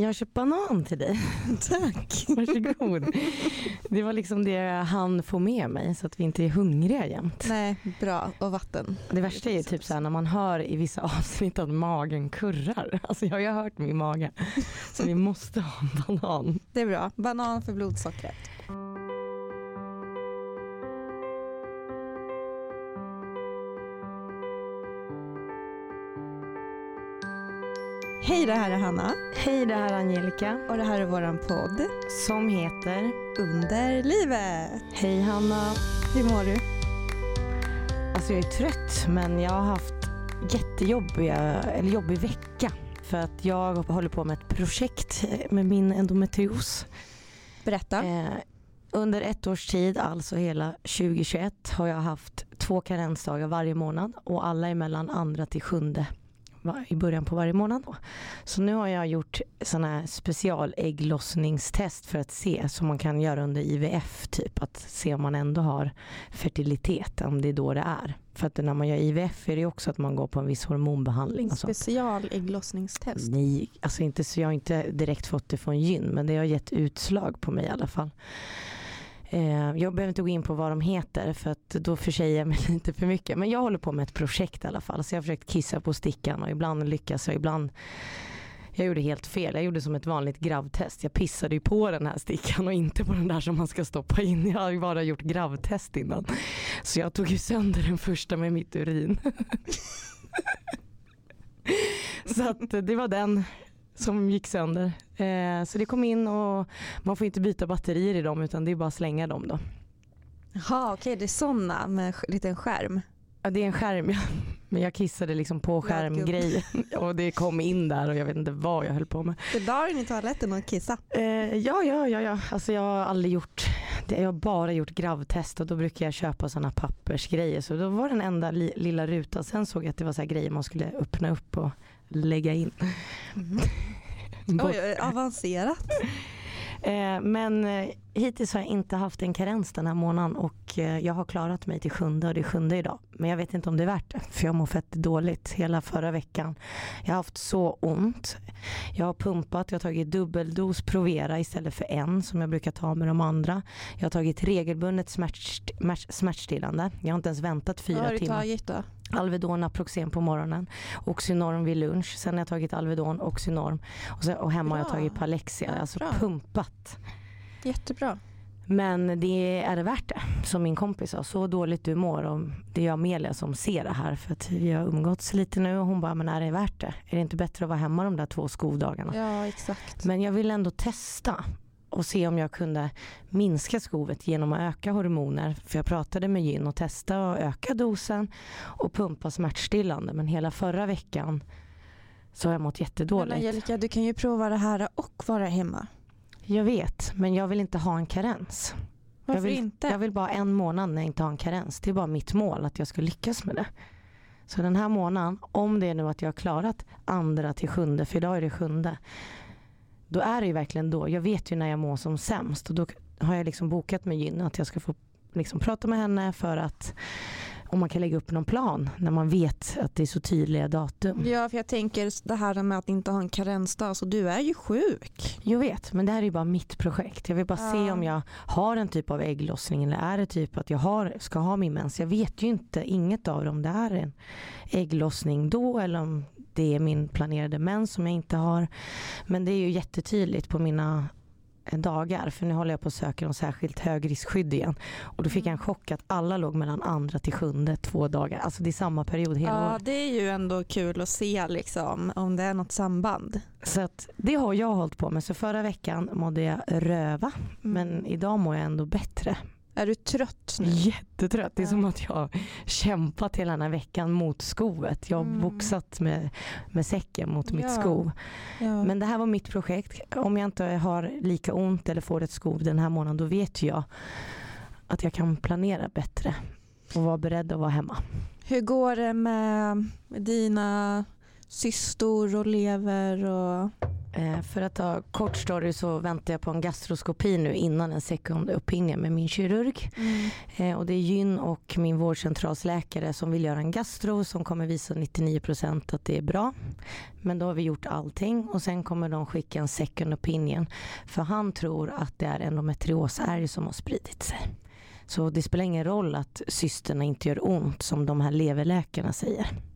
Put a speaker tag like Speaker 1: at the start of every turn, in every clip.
Speaker 1: Jag har köpt banan till dig.
Speaker 2: Tack.
Speaker 1: Varsågod. Det var liksom det jag hann få med mig så att vi inte är hungriga jämt.
Speaker 2: Nej, bra. Och vatten.
Speaker 1: Det värsta är ju typ såhär när man hör i vissa avsnitt att magen kurrar. Alltså jag har ju hört min mage. Så vi måste ha en banan.
Speaker 2: Det är bra. Banan för blodsockret. Hej, det här är Hanna
Speaker 1: Hej, det här är Angelica
Speaker 2: och det här är våran podd
Speaker 1: som heter
Speaker 2: Under livet.
Speaker 1: Hej Hanna.
Speaker 2: Hur mår du?
Speaker 1: Alltså jag är trött men jag har haft jättejobbiga, eller jobbig vecka. För att jag håller på med ett projekt med min endometrios.
Speaker 2: Berätta.
Speaker 1: Eh, under ett års tid, alltså hela 2021, har jag haft två karensdagar varje månad och alla är mellan andra till sjunde i början på varje månad. Då. Så nu har jag gjort sådana här specialägglossningstest för att se, som man kan göra under IVF, typ att se om man ändå har fertilitet, om det är då det är. För att när man gör IVF är det också att man går på en viss hormonbehandling.
Speaker 2: Specialägglossningstest.
Speaker 1: Nej, alltså inte så jag har inte direkt fått det från gyn men det har gett utslag på mig i alla fall. Eh, jag behöver inte gå in på vad de heter för att då försäger jag mig lite för mycket. Men jag håller på med ett projekt i alla fall. Så jag har försökt kissa på stickan och ibland lyckas jag, ibland jag gjorde helt fel. Jag gjorde som ett vanligt gravtest. Jag pissade ju på den här stickan och inte på den där som man ska stoppa in. Jag har ju bara gjort gravtest innan. Så jag tog ju sönder den första med mitt urin. Så att eh, det var den som gick sönder. Eh, så det kom in och man får inte byta batterier i dem utan det är bara att slänga dem då.
Speaker 2: Jaha, okej det är sådana med en liten skärm.
Speaker 1: Ja, det är en skärm ja. Men jag kissade liksom på skärmgrejen och det kom in där och jag vet inte vad jag höll på med.
Speaker 2: Du la den i toaletten och kissa.
Speaker 1: Eh, ja, ja, ja, ja. Alltså jag har aldrig gjort det. Jag har bara gjort gravtest och då brukar jag köpa sådana pappersgrejer. Så då var den enda li- lilla rutan. Sen såg jag att det var så här grejer man skulle öppna upp och lägga in.
Speaker 2: Oj, avancerat.
Speaker 1: Eh, men eh, hittills har jag inte haft en karens den här månaden och eh, jag har klarat mig till sjunde och det är sjunde idag. Men jag vet inte om det är värt det för jag mår fett dåligt hela förra veckan. Jag har haft så ont. Jag har pumpat, jag har tagit dubbeldos Provera istället för en som jag brukar ta med de andra. Jag har tagit regelbundet smärt, smärt, smärtstillande. Jag har inte ens väntat
Speaker 2: Vad
Speaker 1: fyra
Speaker 2: har du
Speaker 1: timmar.
Speaker 2: tagit då?
Speaker 1: Alvedon, Naproxen på morgonen, Oxynorm vid lunch, sen har jag tagit Alvedon, Oxynorm och, så, och hemma har jag
Speaker 2: Bra.
Speaker 1: tagit Palexia, alltså
Speaker 2: bra.
Speaker 1: pumpat.
Speaker 2: Jättebra.
Speaker 1: Men det är det värt det, som min kompis sa. Så dåligt du mår. Och det är Amelia som ser det här för att vi har umgåtts lite nu och hon bara, men är det värt det? Är det inte bättre att vara hemma de där två skovdagarna?
Speaker 2: Ja, exakt.
Speaker 1: Men jag vill ändå testa och se om jag kunde minska skovet genom att öka hormoner. För jag pratade med gyn och testa att öka dosen och pumpa smärtstillande. Men hela förra veckan så har jag mått
Speaker 2: Men
Speaker 1: jättedåligt.
Speaker 2: Angelica, du kan ju prova det här och vara hemma.
Speaker 1: Jag vet, men jag vill inte ha en karens.
Speaker 2: Varför
Speaker 1: jag vill,
Speaker 2: inte?
Speaker 1: Jag vill bara en månad när jag inte har en karens. Det är bara mitt mål att jag ska lyckas med det. Så den här månaden, om det är nu att jag har klarat andra till sjunde, för idag är det sjunde. Då är det ju verkligen då. Jag vet ju när jag mår som sämst och då har jag liksom bokat med gyn att jag ska få liksom prata med henne för att om man kan lägga upp någon plan när man vet att det är så tydliga datum.
Speaker 2: Ja, för jag tänker det här med att inte ha en karensdag, så du är ju sjuk.
Speaker 1: Jag vet, men det här är ju bara mitt projekt. Jag vill bara
Speaker 2: Ja.
Speaker 1: se om jag har en typ av ägglossning eller är det typ att jag har, ska ha min mens. Jag vet ju inte inget av det om det är en ägglossning då eller om det är min planerade mens som jag inte har. Men det är ju jättetydligt på mina dagar för nu håller jag på att söka någon särskilt högriskskydd igen. Och då fick jag en chock att alla låg mellan andra till sjunde två dagar. Alltså det är samma period hela
Speaker 2: Ja,
Speaker 1: året.
Speaker 2: det är ju ändå kul att se liksom, om det är något samband.
Speaker 1: Så att det har jag hållit på med. Så förra veckan mådde jag röva. Men idag mår jag ändå bättre.
Speaker 2: Är du trött nu?
Speaker 1: Jättetrött. Det är
Speaker 2: Ja.
Speaker 1: som att jag har kämpat hela den här veckan mot skovet. Jag har
Speaker 2: Mm.
Speaker 1: boxat med, med säcken mot mitt
Speaker 2: Ja.
Speaker 1: skov.
Speaker 2: Ja.
Speaker 1: Men det här var mitt projekt. Om jag inte har lika ont eller får ett skov den här månaden då vet jag att jag kan planera bättre och vara beredd att vara hemma.
Speaker 2: Hur går det med dina cystor och lever och
Speaker 1: för att ta kort story så väntar jag på en gastroskopi nu innan en second opinion med min kirurg.
Speaker 2: Mm.
Speaker 1: Eh, och det är Gyn och min vårdcentralsläkare som vill göra en gastro som kommer visa 99% att det är bra. Men då har vi gjort allting och sen kommer de skicka en second opinion. För han tror att det är endometriosärg som har spridit sig. Så det spelar ingen roll att cysterna inte gör ont som de här leverläkarna säger.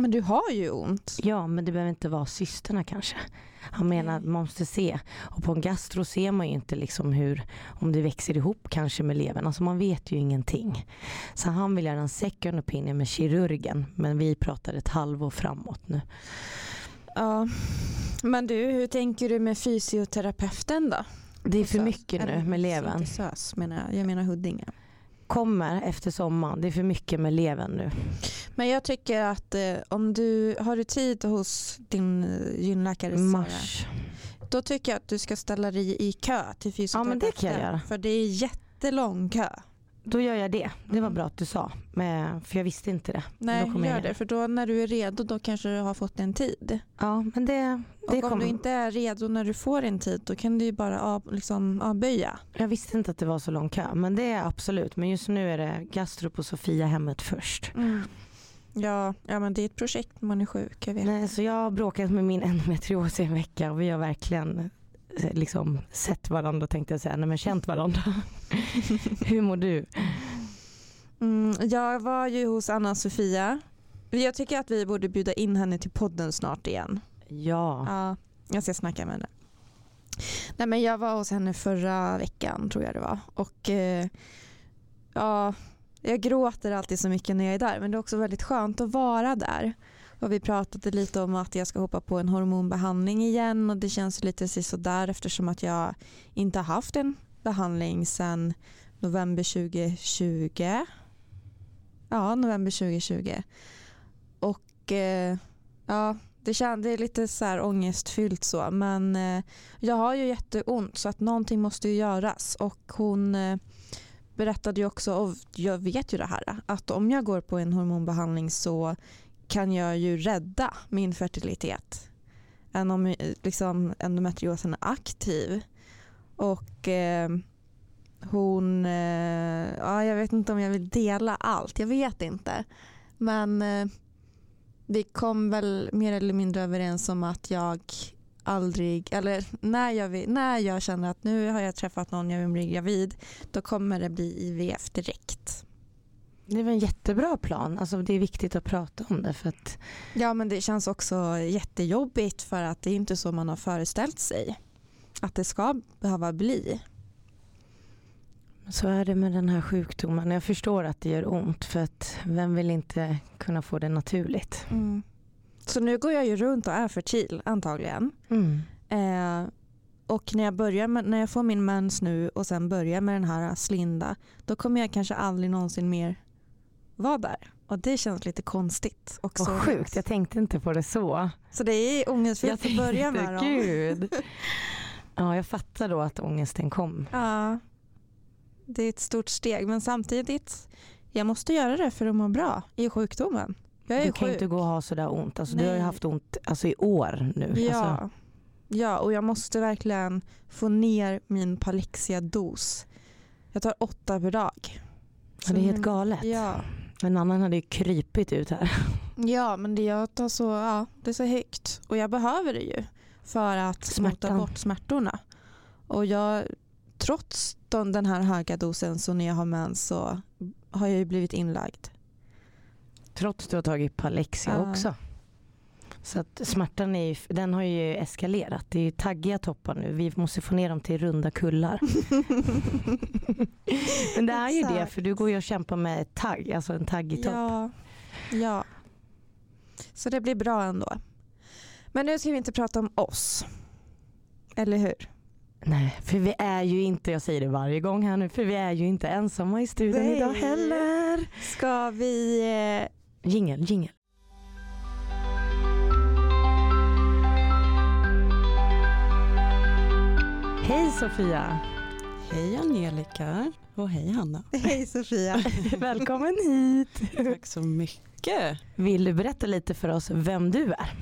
Speaker 2: Men du har ju ont.
Speaker 1: Ja, men det behöver inte vara cysterna kanske. Han menar att man måste se. Och på en gastro ser man ju inte liksom hur, om det växer ihop kanske med levern. Alltså man vet ju ingenting. Så han vill göra en second opinion med kirurgen. Men vi pratar ett halvår framåt nu.
Speaker 2: Ja. Men du, hur tänker du med fysioterapeuten då?
Speaker 1: Det är för
Speaker 2: SÖS.
Speaker 1: mycket nu med levern.
Speaker 2: Jag menar Huddinge.
Speaker 1: Kommer efter sommaren. Det är för mycket med levern nu.
Speaker 2: Men jag tycker att eh, om du har du tid hos din eh, gynläkare
Speaker 1: Mars.
Speaker 2: då tycker jag att du ska ställa dig i kö till
Speaker 1: Ja, men det
Speaker 2: fysioterapeuten.
Speaker 1: kan jag göra.
Speaker 2: För det är jättelång kö.
Speaker 1: Då gör jag det. Det var
Speaker 2: Mm.
Speaker 1: bra att du sa. Men, för jag visste inte det.
Speaker 2: Nej, gör det. För då när du är redo då kanske du har fått en tid.
Speaker 1: Ja, men det, det
Speaker 2: Och om
Speaker 1: kommer.
Speaker 2: du inte är redo när du får en tid då kan du ju bara av, liksom, avböja.
Speaker 1: Jag visste inte att det var så lång kö, men det är absolut. Men just nu är det gastro på Sofiahemmet först.
Speaker 2: Ja, ja, men det är ett projekt när man är sjuk. Jag vet.
Speaker 1: Nej, så jag har bråkat med min endometrios i en vecka och vi har verkligen liksom sett varandra tänkte jag säga, nej men känt varandra. Hur mår du?
Speaker 2: Mm, jag var ju hos Anna-Sofia. Jag tycker att vi borde bjuda in henne till podden snart igen.
Speaker 1: Ja,
Speaker 2: Ja, jag ska snacka med henne. Nej, men jag var hos henne förra veckan tror jag det var. Och eh, ja, jag gråter alltid så mycket när jag är där men det är också väldigt skönt att vara där. Och vi pratade lite om att jag ska hoppa på en hormonbehandling igen och det känns lite sådär eftersom att jag inte har haft en behandling sedan november 2020. Ja, november 2020. Och eh, ja, det kändes lite så här ångestfyllt så men eh, jag har ju jätteont så att någonting måste ju göras och hon eh, berättade ju också, och jag vet ju det här, att om jag går på en hormonbehandling så kan jag ju rädda min fertilitet än om eh, liksom, endometriosen är aktiv. Och eh, hon, eh, ja, jag vet inte om jag vill dela allt, jag vet inte. Men eh, vi kom väl mer eller mindre överens om att jag aldrig, eller när jag, vill, när jag känner att nu har jag träffat någon jag vill bli gravid, då kommer det bli IVF direkt
Speaker 1: det är väl en jättebra plan. Alltså det är viktigt att prata om det för att
Speaker 2: Ja men det känns också jättejobbigt för att det är inte så man har föreställt sig att det ska behöva bli.
Speaker 1: så är det med den här sjukdomen. Jag förstår att det gör ont för att vem vill inte kunna få det naturligt?
Speaker 2: Så nu går jag ju runt och är fertil antagligen.
Speaker 1: Mm.
Speaker 2: Eh, och när jag, börjar med, när jag får min mens nu och sen börjar med den här slinda då kommer jag kanske aldrig någonsin mer vara där. Och det känns lite konstigt. Och
Speaker 1: Vad sjukt, jag tänkte inte på det så.
Speaker 2: Så det är ångestfyllt att börja med dem.
Speaker 1: gud. Ja, jag fattar då att ångesten kom.
Speaker 2: Ja, det är ett stort steg men samtidigt jag måste göra det för att må bra i sjukdomen. Jag är
Speaker 1: Du kan ju inte gå och ha sådär ont. Alltså, du har ju haft ont alltså, i år nu.
Speaker 2: Ja.
Speaker 1: Alltså,
Speaker 2: ja, och jag måste verkligen få ner min Palexia-dos. Jag tar åtta per dag.
Speaker 1: ja, det är helt galet.
Speaker 2: Ja,
Speaker 1: En annan hade ju krypit ut här.
Speaker 2: ja men det, jag tar så, ja, det är så högt. Och jag behöver det ju för att smota bort smärtorna. Och jag, trots den den här höga dosen så när jag har mens så har jag ju blivit inlagd.
Speaker 1: Trots att du har tagit Palexia
Speaker 2: Ja.
Speaker 1: också. Så att smärtan är ju, den har ju eskalerat. Det är ju taggiga toppar nu. Vi måste få ner dem till runda kullar. Men det är ju det för du går ju och kämpar med ett tagg, alltså en taggig topp.
Speaker 2: Ja, ja. Så det blir bra ändå. Men nu ska vi inte prata om oss. Eller hur?
Speaker 1: Nej, för vi är ju inte, jag säger det varje gång här nu, för vi är ju inte ensamma i studion
Speaker 2: Nej.
Speaker 1: idag heller.
Speaker 2: Ska vi... Eh,
Speaker 1: Jingel, jingel. Hej Sofia!
Speaker 3: Hej Angelica och hej Hanna.
Speaker 2: hej Sofia.
Speaker 1: Välkommen hit!
Speaker 3: Tack så mycket.
Speaker 1: Vill du berätta lite för oss vem du är?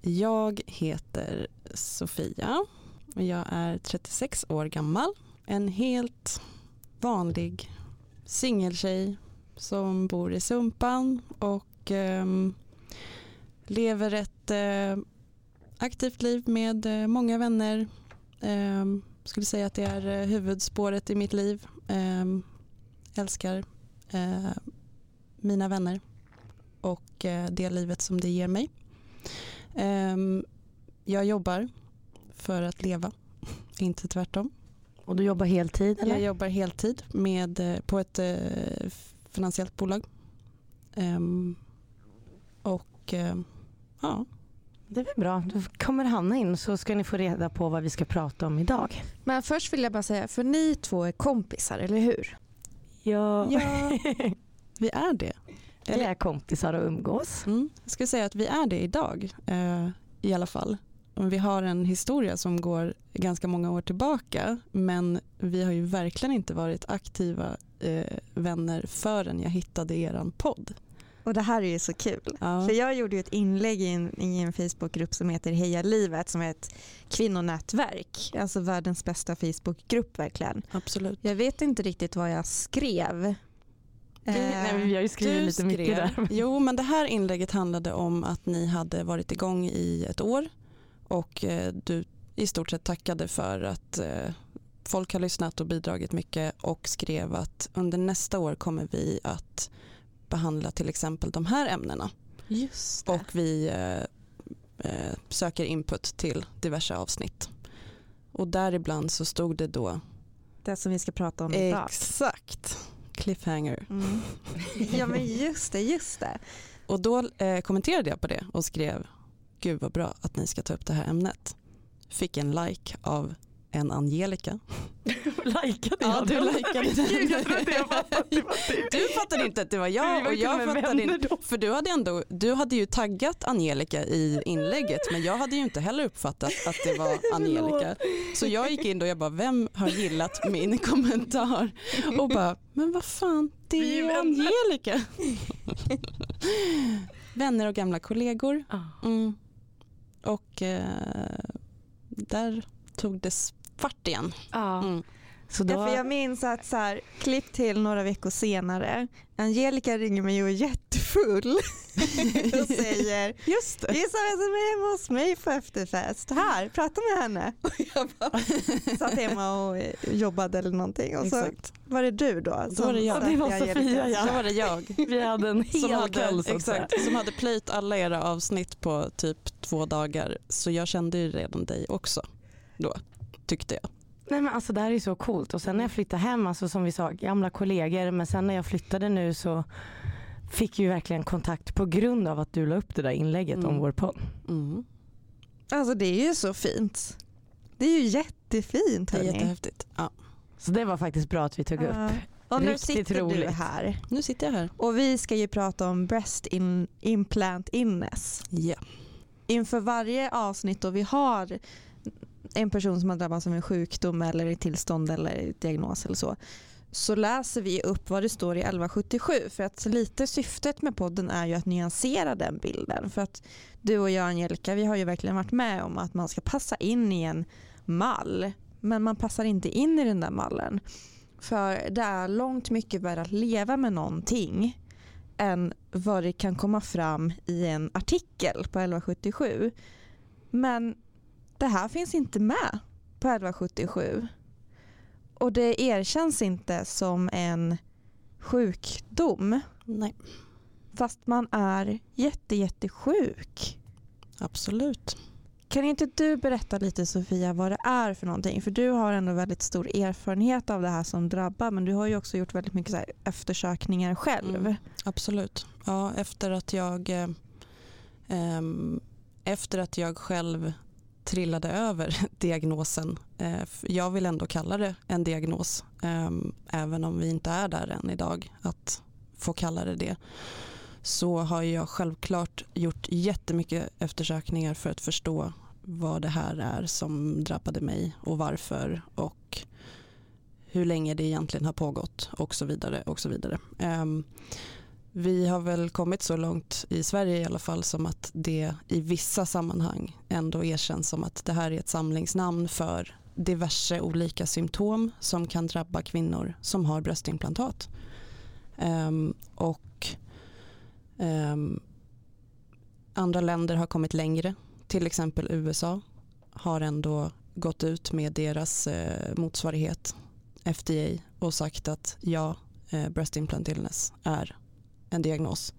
Speaker 3: Jag heter Sofia och jag är 36 år gammal. En helt vanlig singeltjej som bor i Sumpan och eh, lever ett eh, aktivt liv med eh, många vänner. Eh, skulle säga att det är eh, huvudspåret i mitt liv. Eh, älskar eh, mina vänner och eh, det livet som det ger mig. Ehm, jag jobbar för att leva, inte tvärtom.
Speaker 1: Och du jobbar heltid eller?
Speaker 3: Jag jobbar heltid med, på ett finansiellt bolag. Ehm, och ja,
Speaker 1: Det är väl bra. Då kommer Hanna in så ska ni få reda på vad vi ska prata om idag.
Speaker 2: Men först vill jag bara säga, för ni två är kompisar, eller hur?
Speaker 1: Ja,
Speaker 3: ja vi är det.
Speaker 1: vi är kompisar och umgås.
Speaker 3: Mm, jag skulle säga att vi är det idag eh, i alla fall. Vi har en historia som går ganska många år tillbaka men vi har ju verkligen inte varit aktiva eh, vänner förrän jag hittade eran podd.
Speaker 2: Och det här är ju så kul.
Speaker 3: Ja,
Speaker 2: För jag gjorde ju ett inlägg i en, i en Facebookgrupp som heter Heja livet som är ett kvinnonätverk. Alltså världens bästa Facebookgrupp verkligen.
Speaker 3: absolut.
Speaker 2: Jag vet inte riktigt vad jag skrev.
Speaker 1: Vi, nej, men vi har ju skrivit
Speaker 3: Du
Speaker 1: lite mycket där.
Speaker 3: Jo, men det här inlägget handlade om att ni hade varit igång i ett år och eh, du i stort sett tackade för att eh, folk har lyssnat och bidragit mycket och skrev att under nästa år kommer vi att behandla till exempel de här ämnena och vi eh, eh, söker input till diverse avsnitt. Och däribland så stod det då
Speaker 2: Det som vi ska prata om idag.
Speaker 3: exakt cliffhanger.
Speaker 2: Mm. Ja men just det, just det.
Speaker 3: Och då eh, kommenterade jag på det och skrev gud vad bra att ni ska ta upp det här ämnet. Fick en like av en Angelica.
Speaker 1: Lajkade
Speaker 3: Ja,
Speaker 1: jag
Speaker 3: du
Speaker 1: den?
Speaker 3: likade.
Speaker 1: Gud, jag trodde jag fattade att det var du.
Speaker 3: Du fattade inte att det var jag och jag fattade inte. För du hade, ändå, du hade ju taggat Angelica i inlägget men jag hade ju inte heller uppfattat att det var Angelica. Så jag gick in och jag bara vem har gillat min kommentar? Och bara men vad fan det
Speaker 1: är
Speaker 3: ju. Angelica. Vänner och gamla kollegor.
Speaker 1: Ja.
Speaker 3: Mm. Och eh, där tog det fart igen.
Speaker 1: Ja.
Speaker 3: Mm.
Speaker 1: Så då,
Speaker 2: Ja, för jag minns att så här, klipp till några veckor senare, Angelica ringer mig och är jättefull och säger
Speaker 3: Just det.
Speaker 2: Gissa vem som är hemma hos mig på efterfest? Här, prata med henne. Och jag bara satt hemma och eh, jobbade eller någonting och så
Speaker 3: Exakt.
Speaker 2: var det du då.
Speaker 3: Då var det jag.
Speaker 1: Det var. Sofia, ja.
Speaker 3: Så var det jag.
Speaker 1: vi hade en
Speaker 3: Som
Speaker 1: hel
Speaker 3: hade,
Speaker 1: kväll så
Speaker 3: exakt, som hade plöjt alla era avsnitt på typ två dagar. Så jag kände ju redan dig också då, tyckte jag.
Speaker 1: Nej men alltså det här är så coolt och sen när jag flyttade hem, alltså som vi sa, gamla kollegor men sen när jag flyttade nu så fick ju verkligen kontakt på grund av att du la upp det där inlägget om
Speaker 3: Mm.
Speaker 1: vår podd.
Speaker 3: Mm.
Speaker 2: Alltså det är ju så fint. Det är ju jättefint
Speaker 3: Det är
Speaker 2: hörni.
Speaker 3: jättehäftigt. Ja.
Speaker 1: Så det var faktiskt bra att vi tog upp.
Speaker 2: Och nu
Speaker 1: Riktigt
Speaker 2: sitter du
Speaker 1: roligt.
Speaker 2: här
Speaker 3: Nu sitter jag här.
Speaker 2: och vi ska ju prata om breast in, implant illness.
Speaker 3: Ja.
Speaker 2: inför varje avsnitt då vi har en person som har drabbats av en sjukdom eller ett tillstånd eller diagnos eller så så läser vi upp vad det står i 1177 för att lite syftet med podden är ju att nyansera den bilden. För att du och jag Angelica vi har ju verkligen varit med om att man ska passa in i en mall men man passar inte in i den där mallen. För det är långt mycket värre att leva med någonting än vad det kan komma fram i en artikel på 1177. Men det här finns inte med på 1177. Och det erkänns inte som en sjukdom
Speaker 3: Nej,
Speaker 2: fast man är jätte, jättesjuk.
Speaker 3: absolut.
Speaker 2: Kan inte du berätta lite Sofia vad det är för någonting? För du har ändå väldigt stor erfarenhet av det här som drabbar men du har ju också gjort väldigt mycket så eftersökningar själv.
Speaker 3: Mm. Absolut. Ja, efter att jag eh, ehm, efter att jag själv trillade över diagnosen. Eh, jag vill ändå kalla det en diagnos ehm, även om vi inte är där än idag att få kalla det det. Så har jag självklart gjort jättemycket eftersökningar för att förstå vad det här är som drabbade mig och varför och hur länge det egentligen har pågått och så vidare. Och så vidare. Ehm, vi har väl kommit så långt i Sverige i alla fall som att det i vissa sammanhang ändå erkänns som att det här är ett samlingsnamn för diverse olika symptom som kan drabba kvinnor som har bröstimplantat. Um, och um, andra länder har kommit längre, till exempel USA har ändå gått ut med deras eh, motsvarighet FDA och sagt att ja, eh, breast implant illness är en diagnos.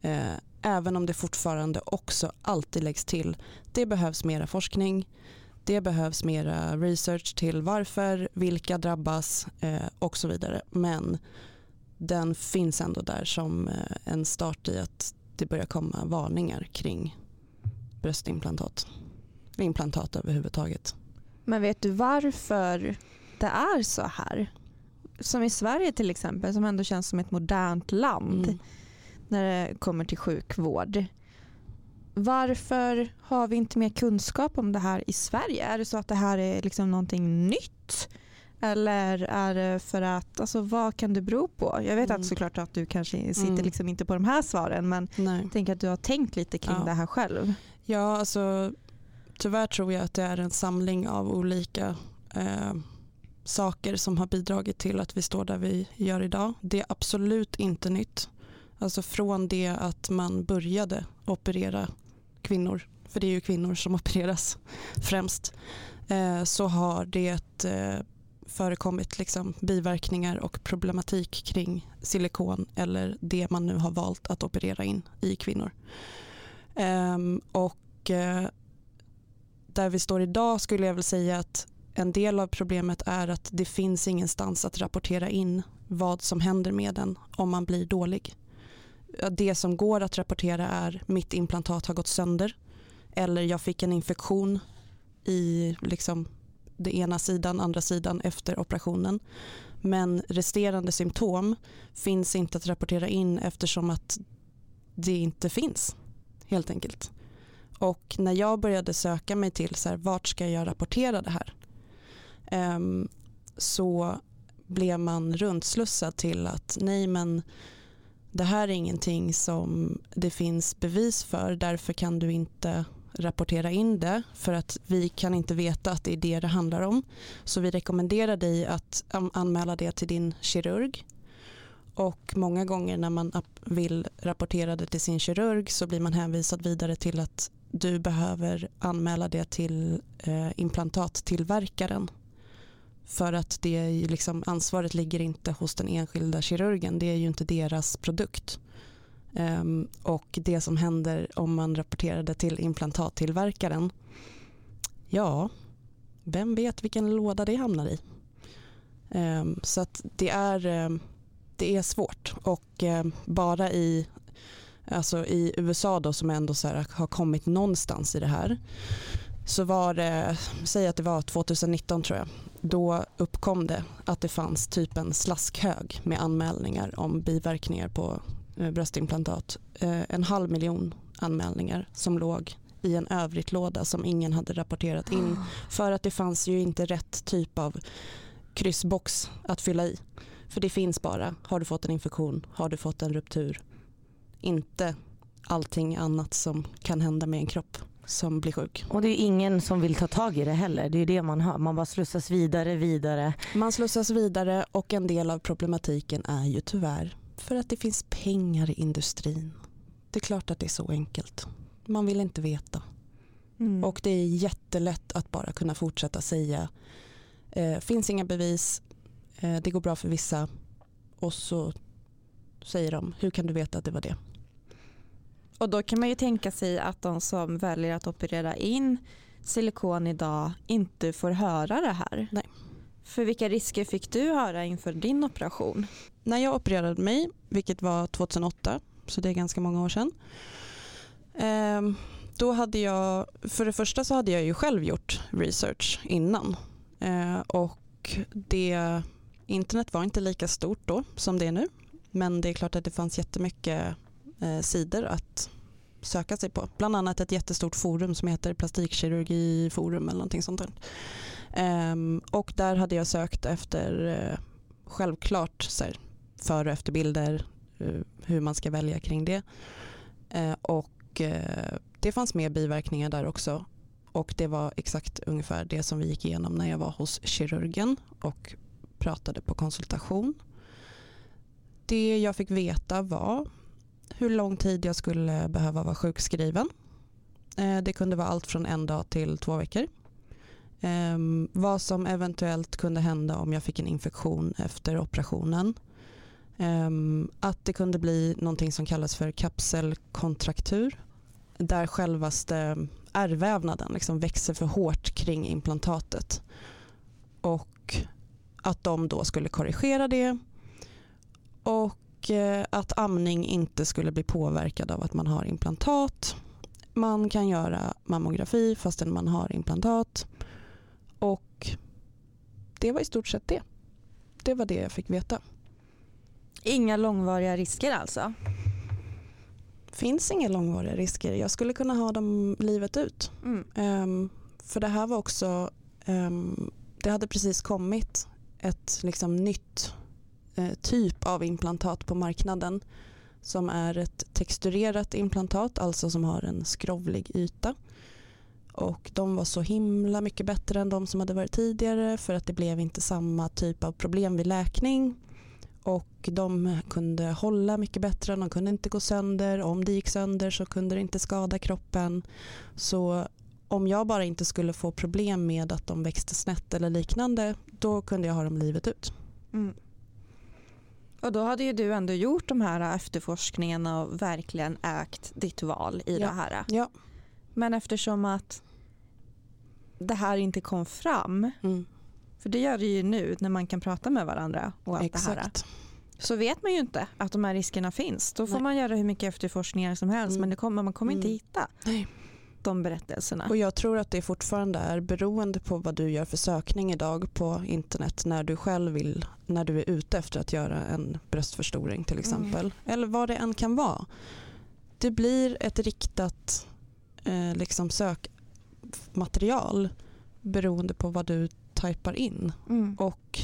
Speaker 3: Eh, även om det fortfarande också alltid läggs till det behövs mera forskning, det behövs mera research till varför, vilka drabbas eh, och så vidare. Men den finns ändå där som eh, en start i att det börjar komma varningar kring bröstimplantat. Implantat överhuvudtaget.
Speaker 2: Men vet du varför det är så här? Som i Sverige till exempel som ändå känns som ett modernt land mm. när det kommer till sjukvård. Varför har vi inte mer kunskap om det här i Sverige? Är det så att det här är liksom någonting nytt? Eller är det för att, alltså vad kan det bero på? Jag vet mm. att såklart att du kanske sitter mm. liksom inte på de här svaren men Nej. tänk att du har tänkt lite kring ja. det här själv.
Speaker 3: Ja, alltså tyvärr tror jag att det är en samling av olika eh, saker som har bidragit till att vi står där vi gör idag. Det är absolut inte nytt. Alltså från det att man började operera kvinnor, för det är ju kvinnor som opereras främst, eh, så har det eh, förekommit liksom biverkningar och problematik kring silikon eller det man nu har valt att operera in i kvinnor. Ehm, och eh, där vi står idag skulle jag väl säga att en del av problemet är att det finns ingenstans att rapportera in vad som händer med den om man blir dålig. Det som går att rapportera är mitt implantat har gått sönder eller jag fick en infektion i liksom det ena sidan, andra sidan efter operationen. Men resterande symptom finns inte att rapportera in eftersom att det inte finns helt enkelt. Och när jag började söka mig till så här, vart ska jag rapportera det här Ehm, så blev man runtslussad till att nej men det här är ingenting som det finns bevis för därför kan du inte rapportera in det för att vi kan inte veta att det är det det handlar om. Så vi rekommenderar dig att anmäla det till din kirurg. Och många gånger när man vill rapportera det till sin kirurg så blir man hänvisad vidare till att du behöver anmäla det till eh, implantattillverkaren. För att det är liksom, ansvaret ligger inte hos den enskilda kirurgen, det är ju inte deras produkt. Um, och det som händer om man rapporterar det till implantattillverkaren, ja, vem vet vilken låda det hamnar i. Um, så att det är, um, det är svårt och bara i alltså i USA då som ändå så här, har kommit någonstans i det här så var det, säg att det var 2019 tror jag, då uppkom det att det fanns typ en slaskhög med anmälningar om biverkningar på eh, bröstimplantat. Eh, en halv miljon anmälningar som låg i en övrigt låda som ingen hade rapporterat in för att det fanns ju inte rätt typ av kryssbox att fylla i. För det finns bara, har du fått en infektion, har du fått en ruptur, inte allting annat som kan hända med en kropp som blir sjuk.
Speaker 1: Och det är ingen som vill ta tag i det heller. Det är det man hör. Man bara slussas vidare, vidare.
Speaker 3: Man slussas vidare och en del av problematiken är ju tyvärr för att det finns pengar i industrin. Det är klart att det är så enkelt. Man vill inte veta. Mm. Och det är jättelätt att bara kunna fortsätta säga eh, finns inga bevis, eh, det går bra för vissa och så säger de hur kan du veta att det var det?
Speaker 2: Och då kan man ju tänka sig att de som väljer att operera in silikon idag inte får höra det här.
Speaker 3: Nej.
Speaker 2: För vilka risker fick du höra inför din operation?
Speaker 3: När jag opererade mig, vilket var 2008, så det är ganska många år sedan. Eh, då hade jag, för det första så hade jag ju själv gjort research innan. Eh, och det, internet var inte lika stort då som det är nu. Men det är klart att det fanns jättemycket eh, sidor att söka sig på. Bland annat ett jättestort forum som heter plastikkirurgiforum eller någonting sånt. Där. Ehm, och där hade jag sökt efter eh, självklart så här, före och efterbilder, eh, hur, man ska välja kring det. Eh, och eh, det fanns med biverkningar där också och det var exakt ungefär det som vi gick igenom när jag var hos kirurgen och pratade på konsultation. Det jag fick veta var hur lång tid jag skulle behöva vara sjukskriven. Eh, det kunde vara allt från en dag till två veckor. Ehm, vad som eventuellt kunde hända om jag fick en infektion efter operationen. Ehm, att det kunde bli någonting som kallas för kapselkontraktur där självaste ärrvävnaden liksom växer för hårt kring implantatet. Och att de då skulle korrigera det och eh, att amning inte skulle bli påverkad av att man har implantat. Man kan göra mammografi fastän man har implantat. Och det var i stort sett det. Det var det jag fick veta.
Speaker 2: Inga långvariga risker alltså?
Speaker 3: finns inga långvariga risker. Jag skulle kunna ha dem livet ut. Mm. Um, för det här var också, um, det hade precis kommit ett liksom, nytt Eh, typ av implantat på marknaden som är ett texturerat implantat, alltså som har en skrovlig yta. Och de var så himla mycket bättre än de som hade varit tidigare för att det blev inte samma typ av problem vid läkning. Och de kunde hålla mycket bättre, de kunde inte gå sönder. Om det gick sönder så kunde det inte skada kroppen. Så om jag bara inte skulle få problem med att de växte snett eller liknande, då kunde jag ha dem livet ut. Mm.
Speaker 2: Och då hade ju du ändå gjort de här efterforskningarna och verkligen ägt ditt val i
Speaker 3: ja.
Speaker 2: det här.
Speaker 3: Ja.
Speaker 2: Men eftersom att det här inte kom fram, mm. för det gör det ju nu när man kan prata med varandra och allt Exakt. det här. Så vet man ju inte att de här riskerna finns. Då får Nej. man göra hur mycket efterforskningar som helst mm. men det kommer, man kommer mm. inte hitta Nej. De berättelserna.
Speaker 3: Och jag tror att det fortfarande är beroende på vad du gör för sökning idag på internet när du själv vill, när du är ute efter att göra en bröstförstoring till exempel. Mm. Eller vad det än kan vara. Det blir ett riktat eh, liksom sökmaterial beroende på vad du typar in. Mm. Och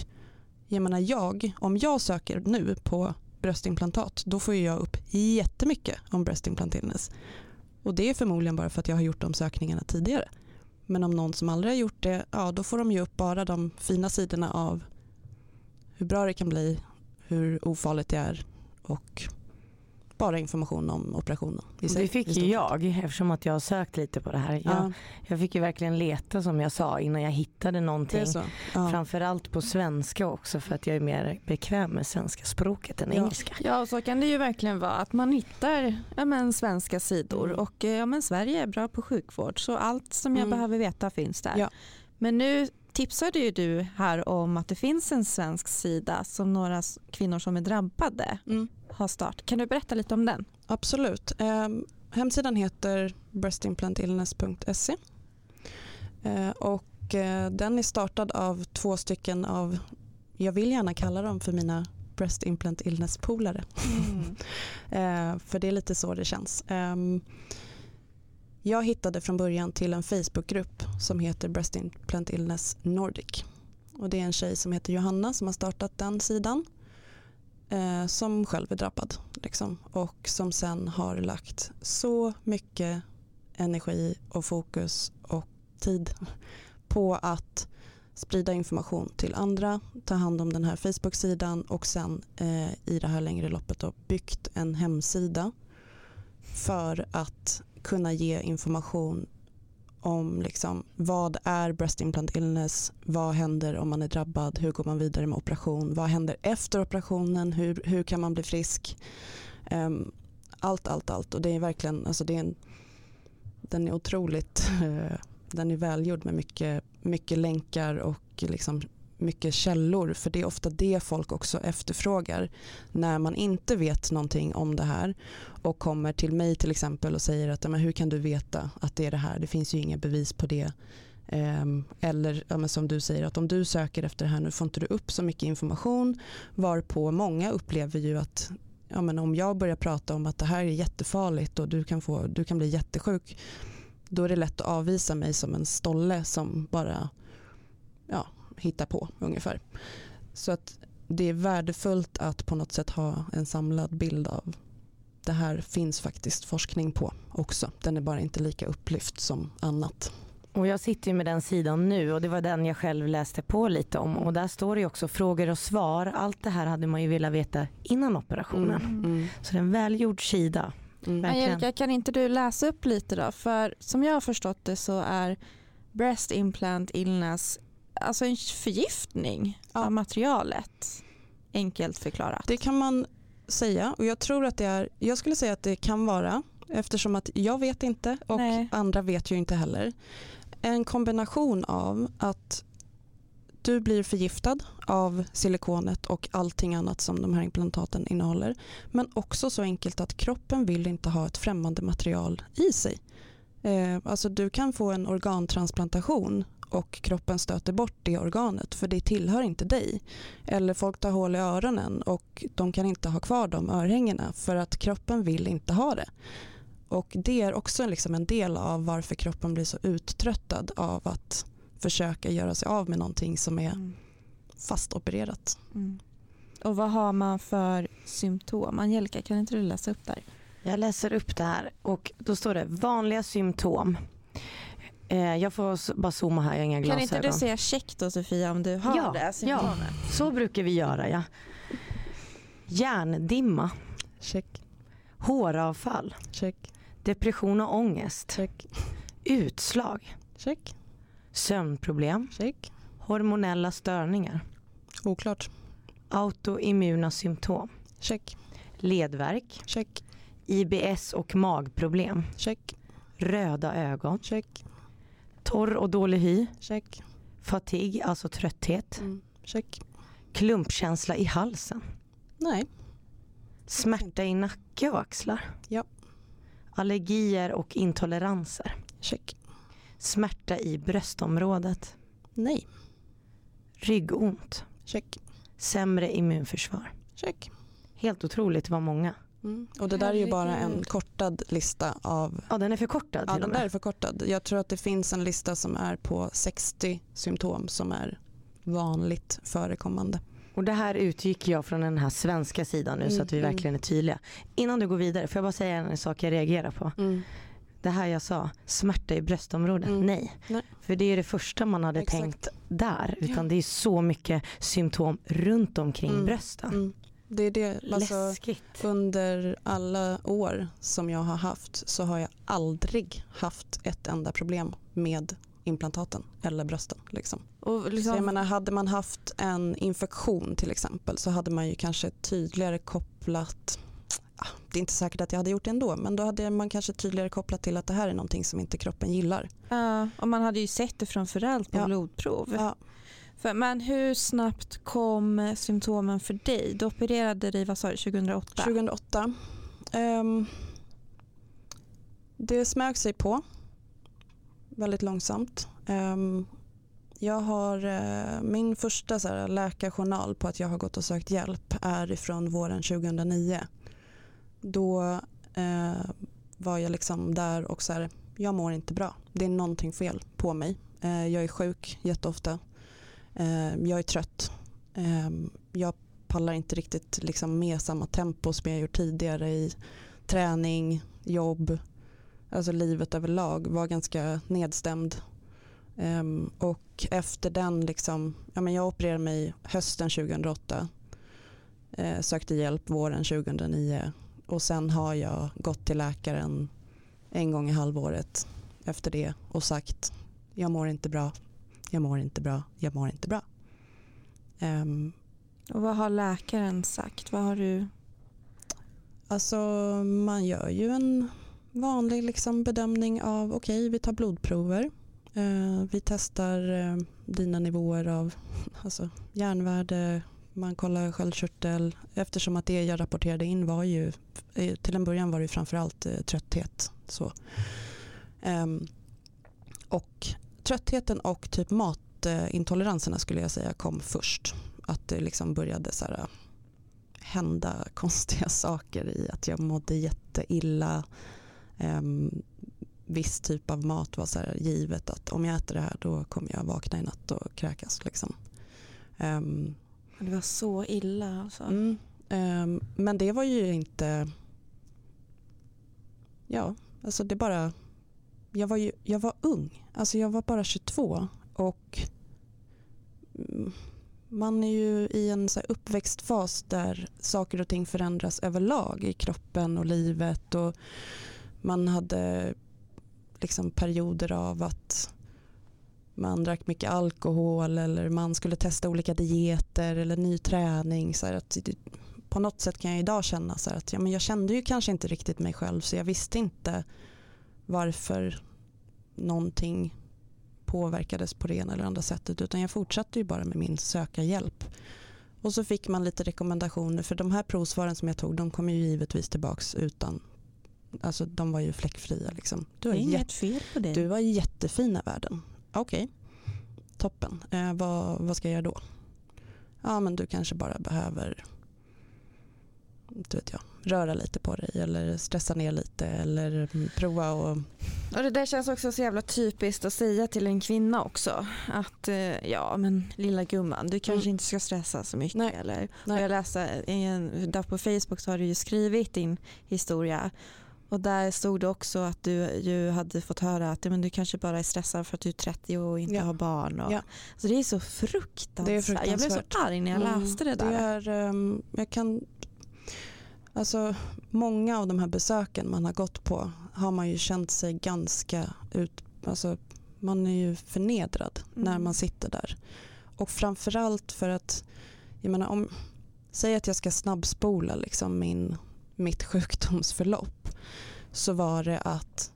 Speaker 3: jag menar jag, om jag söker nu på bröstimplantat då får jag upp jättemycket om breast implant illness. Och det är förmodligen bara för att jag har gjort de sökningarna tidigare. Men om någon som aldrig har gjort det, ja då får de ju upp bara de fina sidorna av hur bra det kan bli, hur ofarligt det är och bara information om operationen.
Speaker 1: Det fick ju jag eftersom att jag har sökt lite på det här. Jag, ja. jag fick ju verkligen leta som jag sa innan jag hittade någonting. Ja. Framförallt på svenska också för att jag är mer bekväm med svenska språket än
Speaker 2: ja.
Speaker 1: engelska.
Speaker 2: Ja så kan det ju verkligen vara att man hittar ja, men, svenska sidor mm. och ja, men, Sverige är bra på sjukvård så allt som jag mm. behöver veta finns där. Men nu tipsade ju du här om att det finns en svensk sida som några kvinnor som är drabbade mm. Har startat. Kan du berätta lite om den?
Speaker 3: Absolut. Eh, hemsidan heter breastimplantillness.se eh, och eh, den är startad av två stycken av, jag vill gärna kalla dem för mina breast implant illness polare. Mm. Eh, för det är lite så det känns. Ehm, jag hittade från början till en Facebookgrupp som heter Breast Implant Illness Nordic. Och det är en tjej som heter Johanna som har startat den sidan. Eh, som själv är drabbad. Liksom, och som sen har lagt så mycket energi och fokus och tid på att sprida information till andra, ta hand om den här Facebook-sidan och sen eh, i det här längre loppet då, byggt en hemsida för att kunna ge information om liksom, vad är breast implant illness, vad händer om man är drabbad, hur går man vidare med operation, vad händer efter operationen, hur, hur kan man bli frisk. Um, allt, allt, allt. Och det är verkligen, alltså det är en, den är otroligt, uh, den är välgjord med mycket, mycket länkar och liksom mycket källor för det är ofta det folk också efterfrågar när man inte vet någonting om det här och kommer till mig till exempel och säger att men hur kan du veta att det är det här, det finns ju inga bevis på det. Ehm, eller ja, som du säger att om du söker efter det här nu får inte du upp så mycket information varpå många upplever ju att ja, men om jag börjar prata om att det här är jättefarligt och du kan, få, du kan bli jättesjuk då är det lätt att avvisa mig som en stolle som bara ja, hitta på ungefär. Så att det är värdefullt att på något sätt ha en samlad bild av det här finns faktiskt forskning på också. Den är bara inte lika upplyft som annat.
Speaker 1: Och jag sitter ju med den sidan nu och det var den jag själv läste på lite om och där står det ju också frågor och svar. Allt det här hade man ju velat veta innan operationen.
Speaker 3: Mm, mm,
Speaker 1: Så det är en välgjord sida.
Speaker 3: mm.
Speaker 2: Angelica, kan inte du läsa upp lite då? För som jag har förstått det så är breast implant illness alltså en förgiftning
Speaker 3: Ja.
Speaker 2: av materialet. Enkelt förklarat.
Speaker 3: Det kan man säga och jag tror att det är, jag skulle säga att det kan vara eftersom att jag vet inte och
Speaker 2: Nej.
Speaker 3: andra vet ju inte heller. En kombination av att du blir förgiftad av silikonet och allting annat som de här implantaten innehåller. Men också så enkelt att kroppen vill inte ha ett främmande material i sig. Eh, alltså du kan få en organtransplantation och kroppen stöter bort det organet för det tillhör inte dig. Eller folk tar hål i öronen och de kan inte ha kvar de örhängena för att kroppen vill inte ha det. Och det är också liksom en del av varför kroppen blir så uttröttad av att försöka göra sig av med någonting som är
Speaker 2: Mm.
Speaker 3: fastopererat.
Speaker 2: Mm. Och vad har man för symptom? Angelica, kan inte du läsa upp där?
Speaker 1: Jag läser upp det här och då står det vanliga symptom. Eh, jag får bara zooma här, jag har inga
Speaker 2: Kan
Speaker 1: glasögon.
Speaker 2: inte du säga check då Sofia om du har
Speaker 1: Ja,
Speaker 2: det? Symptomet?
Speaker 1: Så brukar vi göra ja. Hjärndimma,
Speaker 3: Check,
Speaker 1: håravfall,
Speaker 3: check,
Speaker 1: depression och ångest,
Speaker 3: check,
Speaker 1: utslag,
Speaker 3: check,
Speaker 1: sömnproblem,
Speaker 3: check.
Speaker 1: hormonella störningar,
Speaker 3: Oklart.
Speaker 1: autoimmuna symptom,
Speaker 3: Check,
Speaker 1: ledvärk,
Speaker 3: check,
Speaker 1: IBS och magproblem,
Speaker 3: check,
Speaker 1: röda ögon,
Speaker 3: check,
Speaker 1: torr och dålig hy,
Speaker 3: check,
Speaker 1: fatig, alltså trötthet,
Speaker 3: mm, check.
Speaker 1: klumpkänsla i halsen,
Speaker 3: Nej,
Speaker 1: smärta i nacke och axlar,
Speaker 3: Ja.
Speaker 1: allergier och intoleranser,
Speaker 3: check.
Speaker 1: smärta i bröstområdet,
Speaker 3: Nej,
Speaker 1: ryggont,
Speaker 3: check,
Speaker 1: sämre immunförsvar.
Speaker 3: check.
Speaker 1: Helt otroligt vad många.
Speaker 3: Mm. Och det där är ju bara en kortad lista av
Speaker 1: Ja den är förkortad
Speaker 3: Ja, den där är förkortad. Jag tror att det finns en lista som är på 60 symptom som är vanligt förekommande.
Speaker 1: Och det här utgick jag från den här svenska sidan nu så
Speaker 3: Mm,
Speaker 1: att vi
Speaker 3: mm.
Speaker 1: verkligen är tydliga. Innan du går vidare, får jag bara säga en sak jag reagerar på. Det här jag sa, smärta i bröstområdet,
Speaker 3: Mm.
Speaker 1: nej.
Speaker 3: Nej.
Speaker 1: För det är det första man hade
Speaker 3: Exakt.
Speaker 1: tänkt där. Utan
Speaker 3: Ja.
Speaker 1: det är så mycket symptom runt omkring
Speaker 3: Mm.
Speaker 1: brösten.
Speaker 3: Det är det, alltså,
Speaker 1: Läskigt.
Speaker 3: under alla år som jag har haft så har jag aldrig haft ett enda problem med implantaten eller brösten. Liksom.
Speaker 2: Och
Speaker 3: Så
Speaker 2: liksom,
Speaker 3: jag menar, hade man haft en infektion till exempel så hade man ju kanske tydligare kopplat det är inte säkert att jag hade gjort det ändå men då hade man kanske tydligare kopplat till att det här är någonting som inte kroppen gillar.
Speaker 2: ja, och man hade ju sett det framförallt på
Speaker 3: Ja.
Speaker 2: blodprov.
Speaker 3: Ja,
Speaker 2: för, men hur snabbt kom eh, symptomen för dig? Du opererade dig vad sa du, 2008?
Speaker 3: 2008. Um, det smög sig på väldigt långsamt. Um, jag har, uh, min första så här, läkarjournal på att jag har gått och sökt hjälp är från våren 2009. Då uh, var jag liksom där och så här, jag mår inte bra. Det är någonting fel på mig. Uh, jag är sjuk jätteofta. Eh, jag är trött. Eh, jag pallar inte riktigt liksom med samma tempo som jag gjort tidigare i träning, jobb, alltså livet överlag var ganska nedstämd. Ehm, och efter den, liksom, ja, men jag opererade mig hösten 2008, eh, sökte hjälp våren 2009 och sen har jag gått till läkaren en gång i halvåret efter det och sagt jag mår inte bra, jag mår inte bra, jag mår inte bra. Ehm,
Speaker 2: Och vad har läkaren sagt? Vad har du?
Speaker 3: Alltså man gör ju en vanlig liksom bedömning av okej vi tar blodprover. Eh, vi testar eh, dina nivåer av alltså, järnvärde, man kollar sköldkörtel. Eftersom att det jag rapporterade in var ju eh, till en början var det framförallt eh, trötthet. Så. Och tröttheten och typ matintoleranserna skulle jag säga kom först. Att det liksom började så här, hända konstiga saker i att jag mådde jätteilla. Um, viss typ av mat var så givet att om jag äter det här då kommer jag vakna i natt och kräkas. Liksom. Ehm,
Speaker 2: Det var så illa alltså.
Speaker 3: Mm. Um, men det var ju inte... Ja, alltså det bara... Jag var, ju, jag var ung. Alltså jag var bara 22 och man är ju i en så uppväxtfas där saker och ting förändras överlag i kroppen och livet. Och man hade liksom perioder av att man drack mycket alkohol eller man skulle testa olika dieter eller ny träning. Så att på något sätt kan jag idag känna så att ja, men jag kände ju kanske inte riktigt mig själv så jag visste inte varför någonting påverkades på det ena eller andra sättet utan jag fortsatte ju bara med min söka hjälp. Och så fick man lite rekommendationer för de här provsvaren som jag tog de kom ju givetvis tillbaks utan Alltså de var ju fläckfria. Liksom.
Speaker 2: Du har det är inget fel på det.
Speaker 3: Du var jättefina värden. Okej, okay. toppen. Eh, vad, vad ska jag göra då? Ja men du kanske bara behöver inte vet jag, röra lite på dig eller stressa ner lite eller prova och...
Speaker 2: och det där känns också så jävla typiskt att säga till en kvinna också att eh, ja men lilla gumman du kanske mm. inte ska stressa så mycket Nej. eller Nej. jag läste där på Facebook så har du ju skrivit din historia och där stod det också att du ju hade fått höra att men du kanske bara är stressad för att du är 30 och inte ja. har barn. Och, ja. alltså det är så fruktansvärt. Det är fruktansvärt. Jag blev så arg när jag mm. läste det där.
Speaker 3: Det är, um, jag kan Alltså, många av de här besöken man har gått på har man ju känt sig ganska ut, alltså, man är ju förnedrad mm. när man sitter där. Och framförallt för att, jag menar om, säg att jag ska snabbspola liksom min, mitt sjukdomsförlopp så var det att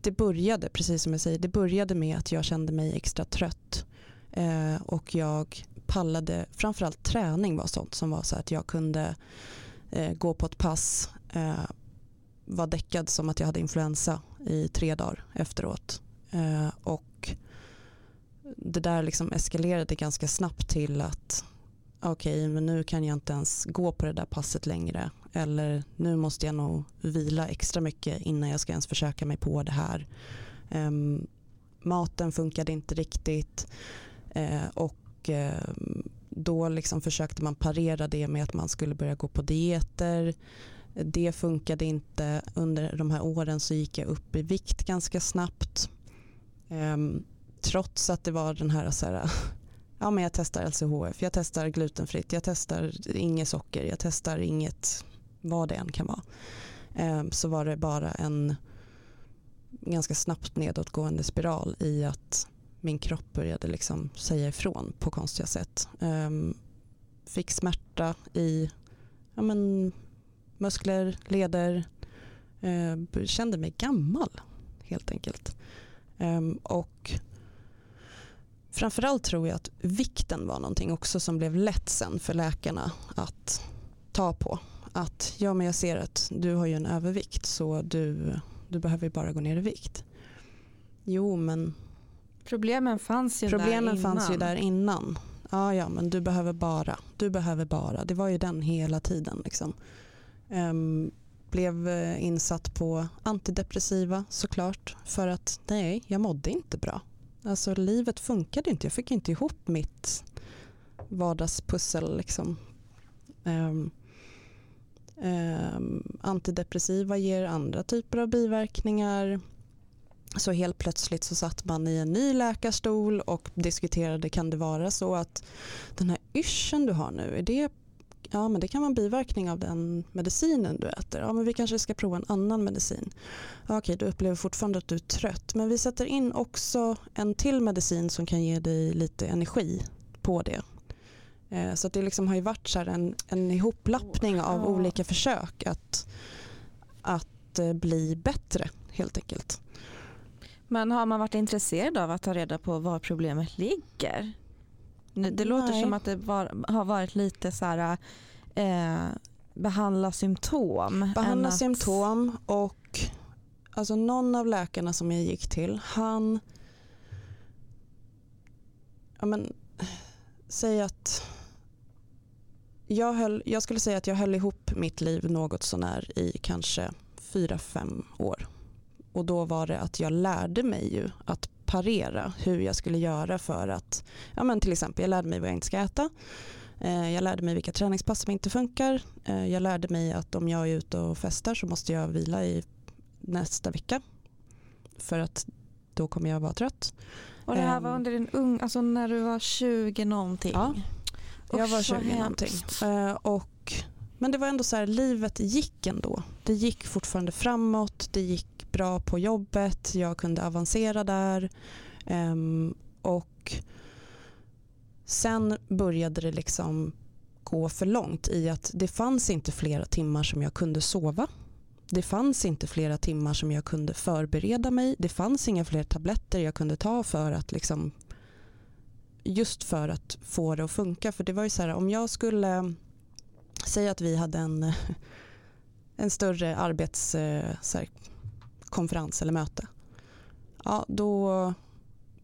Speaker 3: det började, precis som jag säger, det började med att jag kände mig extra trött eh, och jag pallade, framförallt träning var sånt som var så att jag kunde Eh, gå på ett pass, eh, var däckad som att jag hade influensa i tre dagar efteråt. Eh, och det där liksom eskalerade ganska snabbt till att okej, okay, men nu kan jag inte ens gå på det där passet längre. Eller nu måste jag nog vila extra mycket innan jag ska ens försöka mig på det här. Um, maten funkade inte riktigt uh, och uh, då liksom försökte man parera det med att man skulle börja gå på dieter. Det funkade inte. Under de här åren så gick jag upp i vikt ganska snabbt. Um, trots att det var den här, så här ja, men jag testar LCHF, jag testar glutenfritt, jag testar inget socker, jag testar inget vad det än kan vara. Um, så var det bara en ganska snabbt nedåtgående spiral i att min kropp började liksom säga ifrån på konstiga sätt. Um, fick smärta i ja, men, muskler, leder. Uh, kände mig gammal helt enkelt. Um, och framförallt tror jag att vikten var någonting också som blev lätt sen för läkarna att ta på. Att ja men jag ser att du har ju en övervikt så du, du behöver bara gå ner i vikt. Jo men
Speaker 2: Problemen fanns ju
Speaker 3: Problemen
Speaker 2: där innan.
Speaker 3: fanns ju där innan. Ja, ja, men du behöver bara. Du behöver bara. Det var ju den hela tiden. Liksom. Um, blev eh, insatt på antidepressiva såklart. För att nej, jag mådde inte bra. Alltså livet funkade inte. Jag fick inte ihop mitt vardagspussel. Liksom. Um, um, antidepressiva ger andra typer av biverkningar. Så helt plötsligt så satt man i en ny läkarstol och diskuterade kan det vara så att den här yrseln du har nu, är det, ja, men det kan vara en biverkning av den medicinen du äter. Ja, men vi kanske ska prova en annan medicin. Ja, okej, du upplever fortfarande att du är trött men vi sätter in också en till medicin som kan ge dig lite energi på det. Eh, så det liksom har ju varit så en, en ihoplappning av olika försök att, att eh, bli bättre helt enkelt.
Speaker 2: Men har man varit intresserad av att ta reda på var problemet ligger? Det Nej. låter som att det var, har varit lite så här eh, behandla symptom.
Speaker 3: Behandla att... symptom och alltså någon av läkarna som jag gick till han ja men, säg att jag, höll, jag skulle säga att jag höll ihop mitt liv något sånär i kanske fyra fem år och då var det att jag lärde mig ju att parera hur jag skulle göra för att, ja men till exempel jag lärde mig vad jag inte ska äta. Eh, jag lärde mig vilka träningspass som inte funkar. Eh, jag lärde mig att om jag är ute och festar så måste jag vila i nästa vecka. För att då kommer jag vara trött.
Speaker 2: Och det här
Speaker 3: Ehm.
Speaker 2: var under din ung, alltså när du var 20 någonting.
Speaker 3: Ja. Jag var
Speaker 2: Usch, vad
Speaker 3: 20 någonting. Eh, och, men det var ändå så här, livet gick ändå. Det gick fortfarande framåt, det gick bra på jobbet, jag kunde avancera där. Ehm, och sen började det liksom gå för långt i att det fanns inte flera timmar som jag kunde sova. Det fanns inte flera timmar som jag kunde förbereda mig. Det fanns inga fler tabletter jag kunde ta för att liksom just för att få det att funka. För det var ju så här, om jag skulle säga att vi hade en, en större arbets eh, konferens eller möte. Ja, då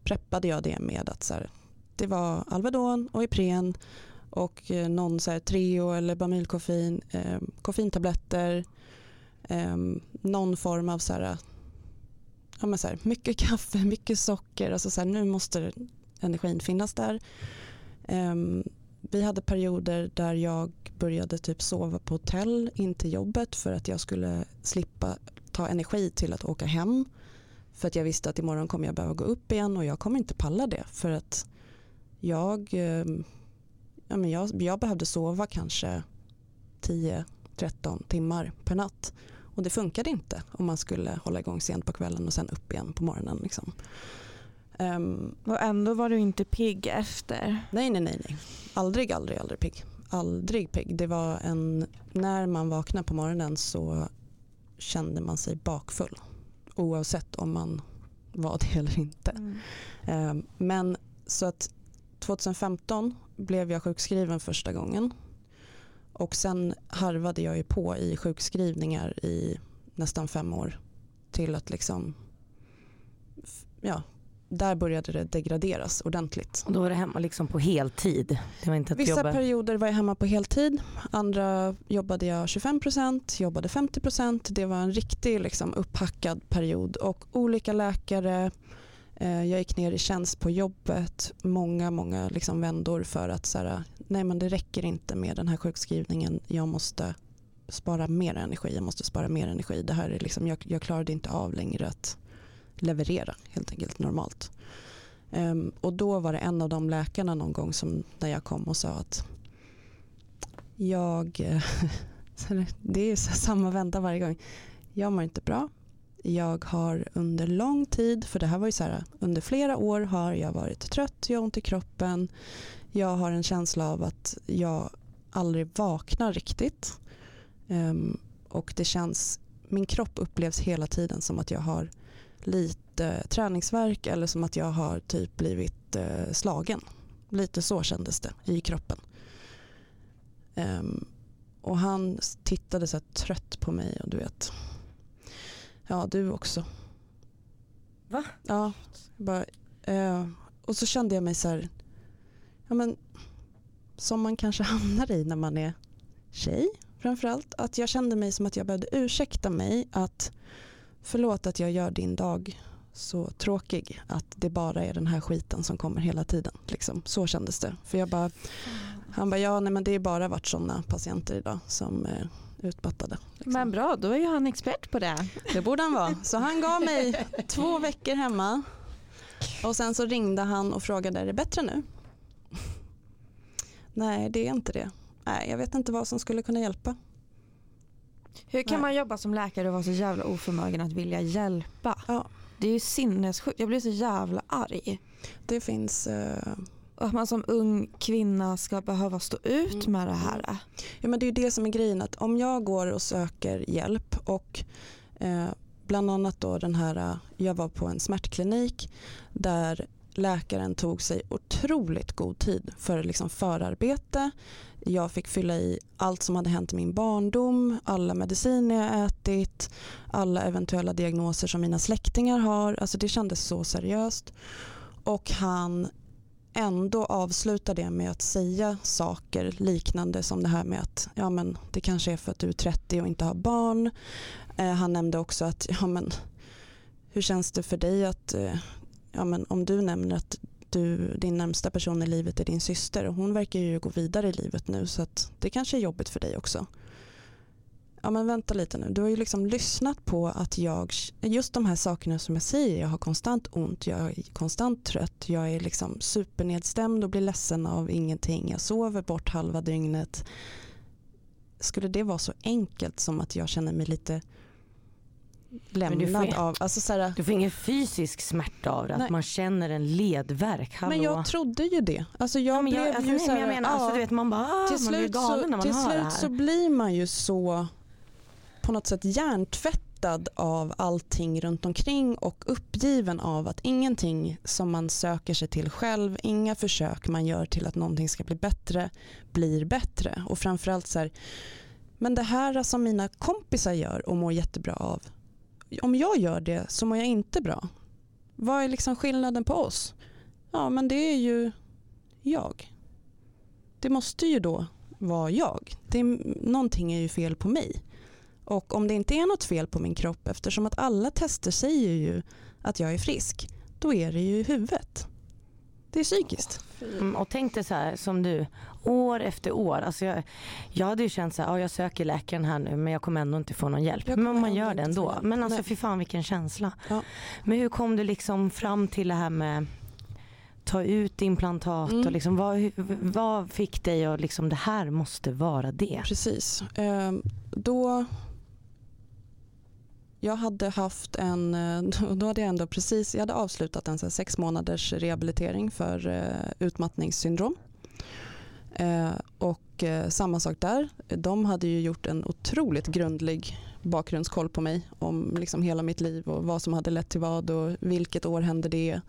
Speaker 3: preppade jag det med att så här, det var Alvedon och Ipren och eh, någon så här Treo eller Bamylkoffein, eh, koffeintabletter, eh, någon form av så här, ja men så här, mycket kaffe, mycket socker, alltså så här, nu måste energin finnas där. Ehm, vi hade perioder där jag började typ sova på hotell in till jobbet för att jag skulle slippa ta energi till att åka hem. För att jag visste att imorgon kommer jag behöva gå upp igen och jag kommer inte palla det för att jag, ehm, ja, men jag, jag behövde sova kanske 10-13 timmar per natt. Och det funkade inte om man skulle hålla igång sent på kvällen och sen upp igen på morgonen. Liksom. Ehm,
Speaker 2: Och ändå var du inte pigg efter.
Speaker 3: Nej, nej, nej, nej. Aldrig, aldrig, aldrig pigg. Aldrig pigg. Det var en, när man vaknade på morgonen så kände man sig bakfull. Oavsett om man var det eller inte. Eh, Men så att 2015 blev jag sjukskriven första gången. Och sen harvade jag ju på i sjukskrivningar i nästan fem år. Till att liksom, ja, där började det degraderas ordentligt.
Speaker 1: Och då var det hemma liksom på heltid. Det var inte att
Speaker 3: Vissa
Speaker 1: jobba.
Speaker 3: perioder var jag hemma på heltid, andra jobbade jag 25%, jobbade 50%. Det var en riktig liksom, upphackad period och olika läkare, eh, jag gick ner i tjänst på jobbet, många, många liksom, vändor för att så här, nej men det räcker inte med den här sjukskrivningen, jag måste spara mer energi, jag måste spara mer energi. Det här är liksom, jag, jag klarade inte av längre att leverera helt enkelt normalt. Um, och då var det en av de läkarna någon gång som när jag kom och sa att jag, eh, det- är så samma vänta varje gång. Jag mår inte bra. Jag har under lång tid, för det här var ju så här, under flera år har jag varit trött, jag har ont i kroppen. Jag har en känsla av att jag aldrig vaknar riktigt. um, och det känns, min kropp upplevs hela tiden som att jag har lite träningsverk eller som att jag har typ blivit eh, slagen. Lite så kändes det i kroppen. Ehm, och han tittade så här trött på mig och du vet. Ja du också.
Speaker 1: Va?
Speaker 3: Ja. Bara, eh, och så kände jag mig så här. Ja men som man kanske hamnar i när man är tjej framförallt. Att jag kände mig som att jag behövde ursäkta mig att förlåt att jag gör din dag så tråkig att det bara är den här skiten som kommer hela tiden. Liksom. Så kändes det. För jag bara, han bara, ja nej men det är bara varit sådana patienter idag som är utmattade. Liksom.
Speaker 2: Men bra, då är ju han expert på det.
Speaker 3: Det borde han vara. Så han gav mig två veckor hemma och sen så ringde han och frågade, är det bättre nu? Nej, det är inte det. Nej, jag vet inte vad som skulle kunna hjälpa.
Speaker 2: Hur kan
Speaker 3: Nej.
Speaker 2: man jobba som läkare och vara så jävla oförmögen att vilja hjälpa?
Speaker 3: Ja.
Speaker 2: Det är ju sinnessjukt. Jag blir så jävla arg.
Speaker 3: Det finns,
Speaker 2: Och Att man som ung kvinna ska behöva stå ut
Speaker 3: Mm.
Speaker 2: med det här.
Speaker 3: ja men det är ju det som är grejen att om jag går och söker hjälp och eh, bland annat då den här, eh, jag var på en smärtklinik där läkaren tog sig otroligt god tid för liksom förarbete. Jag fick fylla i allt som hade hänt i min barndom, alla mediciner jag ätit, alla eventuella diagnoser som mina släktingar har. Alltså det kändes så seriöst. Och han ändå avslutade det med att säga saker liknande som det här med att ja, men det kanske är för att du är 30 och inte har barn. Eh, han nämnde också att ja, men, hur känns det för dig att eh, ja, men om du nämner att du, din närmsta person i livet är din syster och hon verkar ju gå vidare i livet nu så att det kanske är jobbigt för dig också. Ja men vänta lite nu, du har ju liksom lyssnat på att jag, just de här sakerna som jag säger, jag har konstant ont, jag är konstant trött, jag är liksom supernedstämd och blir ledsen av ingenting, jag sover bort halva dygnet. Skulle det vara så enkelt som att jag känner mig lite lämnad
Speaker 1: ju,
Speaker 3: av. Alltså så här,
Speaker 1: du får ingen fysisk smärta av det, nej. att man känner en ledvärk. Hallå.
Speaker 3: Men jag trodde ju det. Alltså jag ja, blev jag, alltså, ju så här, jag menar,
Speaker 1: ja, alltså, du vet, man bara, ah, till man slut, galen så, när man
Speaker 3: till
Speaker 1: hör
Speaker 3: slut
Speaker 1: det här.
Speaker 3: så blir man ju så på något sätt hjärntvättad av allting runt omkring och uppgiven av att ingenting som man söker sig till själv, inga försök man gör till att någonting ska bli bättre blir bättre. Och framförallt så här, men det här som mina kompisar gör och mår jättebra av, om jag gör det så mår jag inte bra. Vad är liksom skillnaden på oss? Ja men det är ju jag. Det måste ju då vara jag. Det är, någonting är ju fel på mig. Och om det inte är något fel på min kropp eftersom att alla tester säger ju att jag är frisk, då är det ju i huvudet. Det är psykiskt.
Speaker 1: Mm, och tänk dig så här som du, år efter år. Alltså jag, jag hade ju känt så här, ja, jag söker läkaren här nu men jag kommer ändå inte få någon hjälp. Men man gör det ändå. Men alltså fy fan vilken känsla. Ja. Men hur kom du liksom fram till det här med ta ut implantat mm. och liksom, vad, vad fick dig att liksom det här måste vara det?
Speaker 3: Precis. Eh, då jag hade haft en, eh, då hade jag ändå precis, jag hade avslutat en sex månaders rehabilitering för eh, utmattningssyndrom. Eh, och samma sak där, de hade ju gjort en otroligt grundlig bakgrundskoll på mig om liksom hela mitt liv och vad som hade lett till vad och vilket år hände det.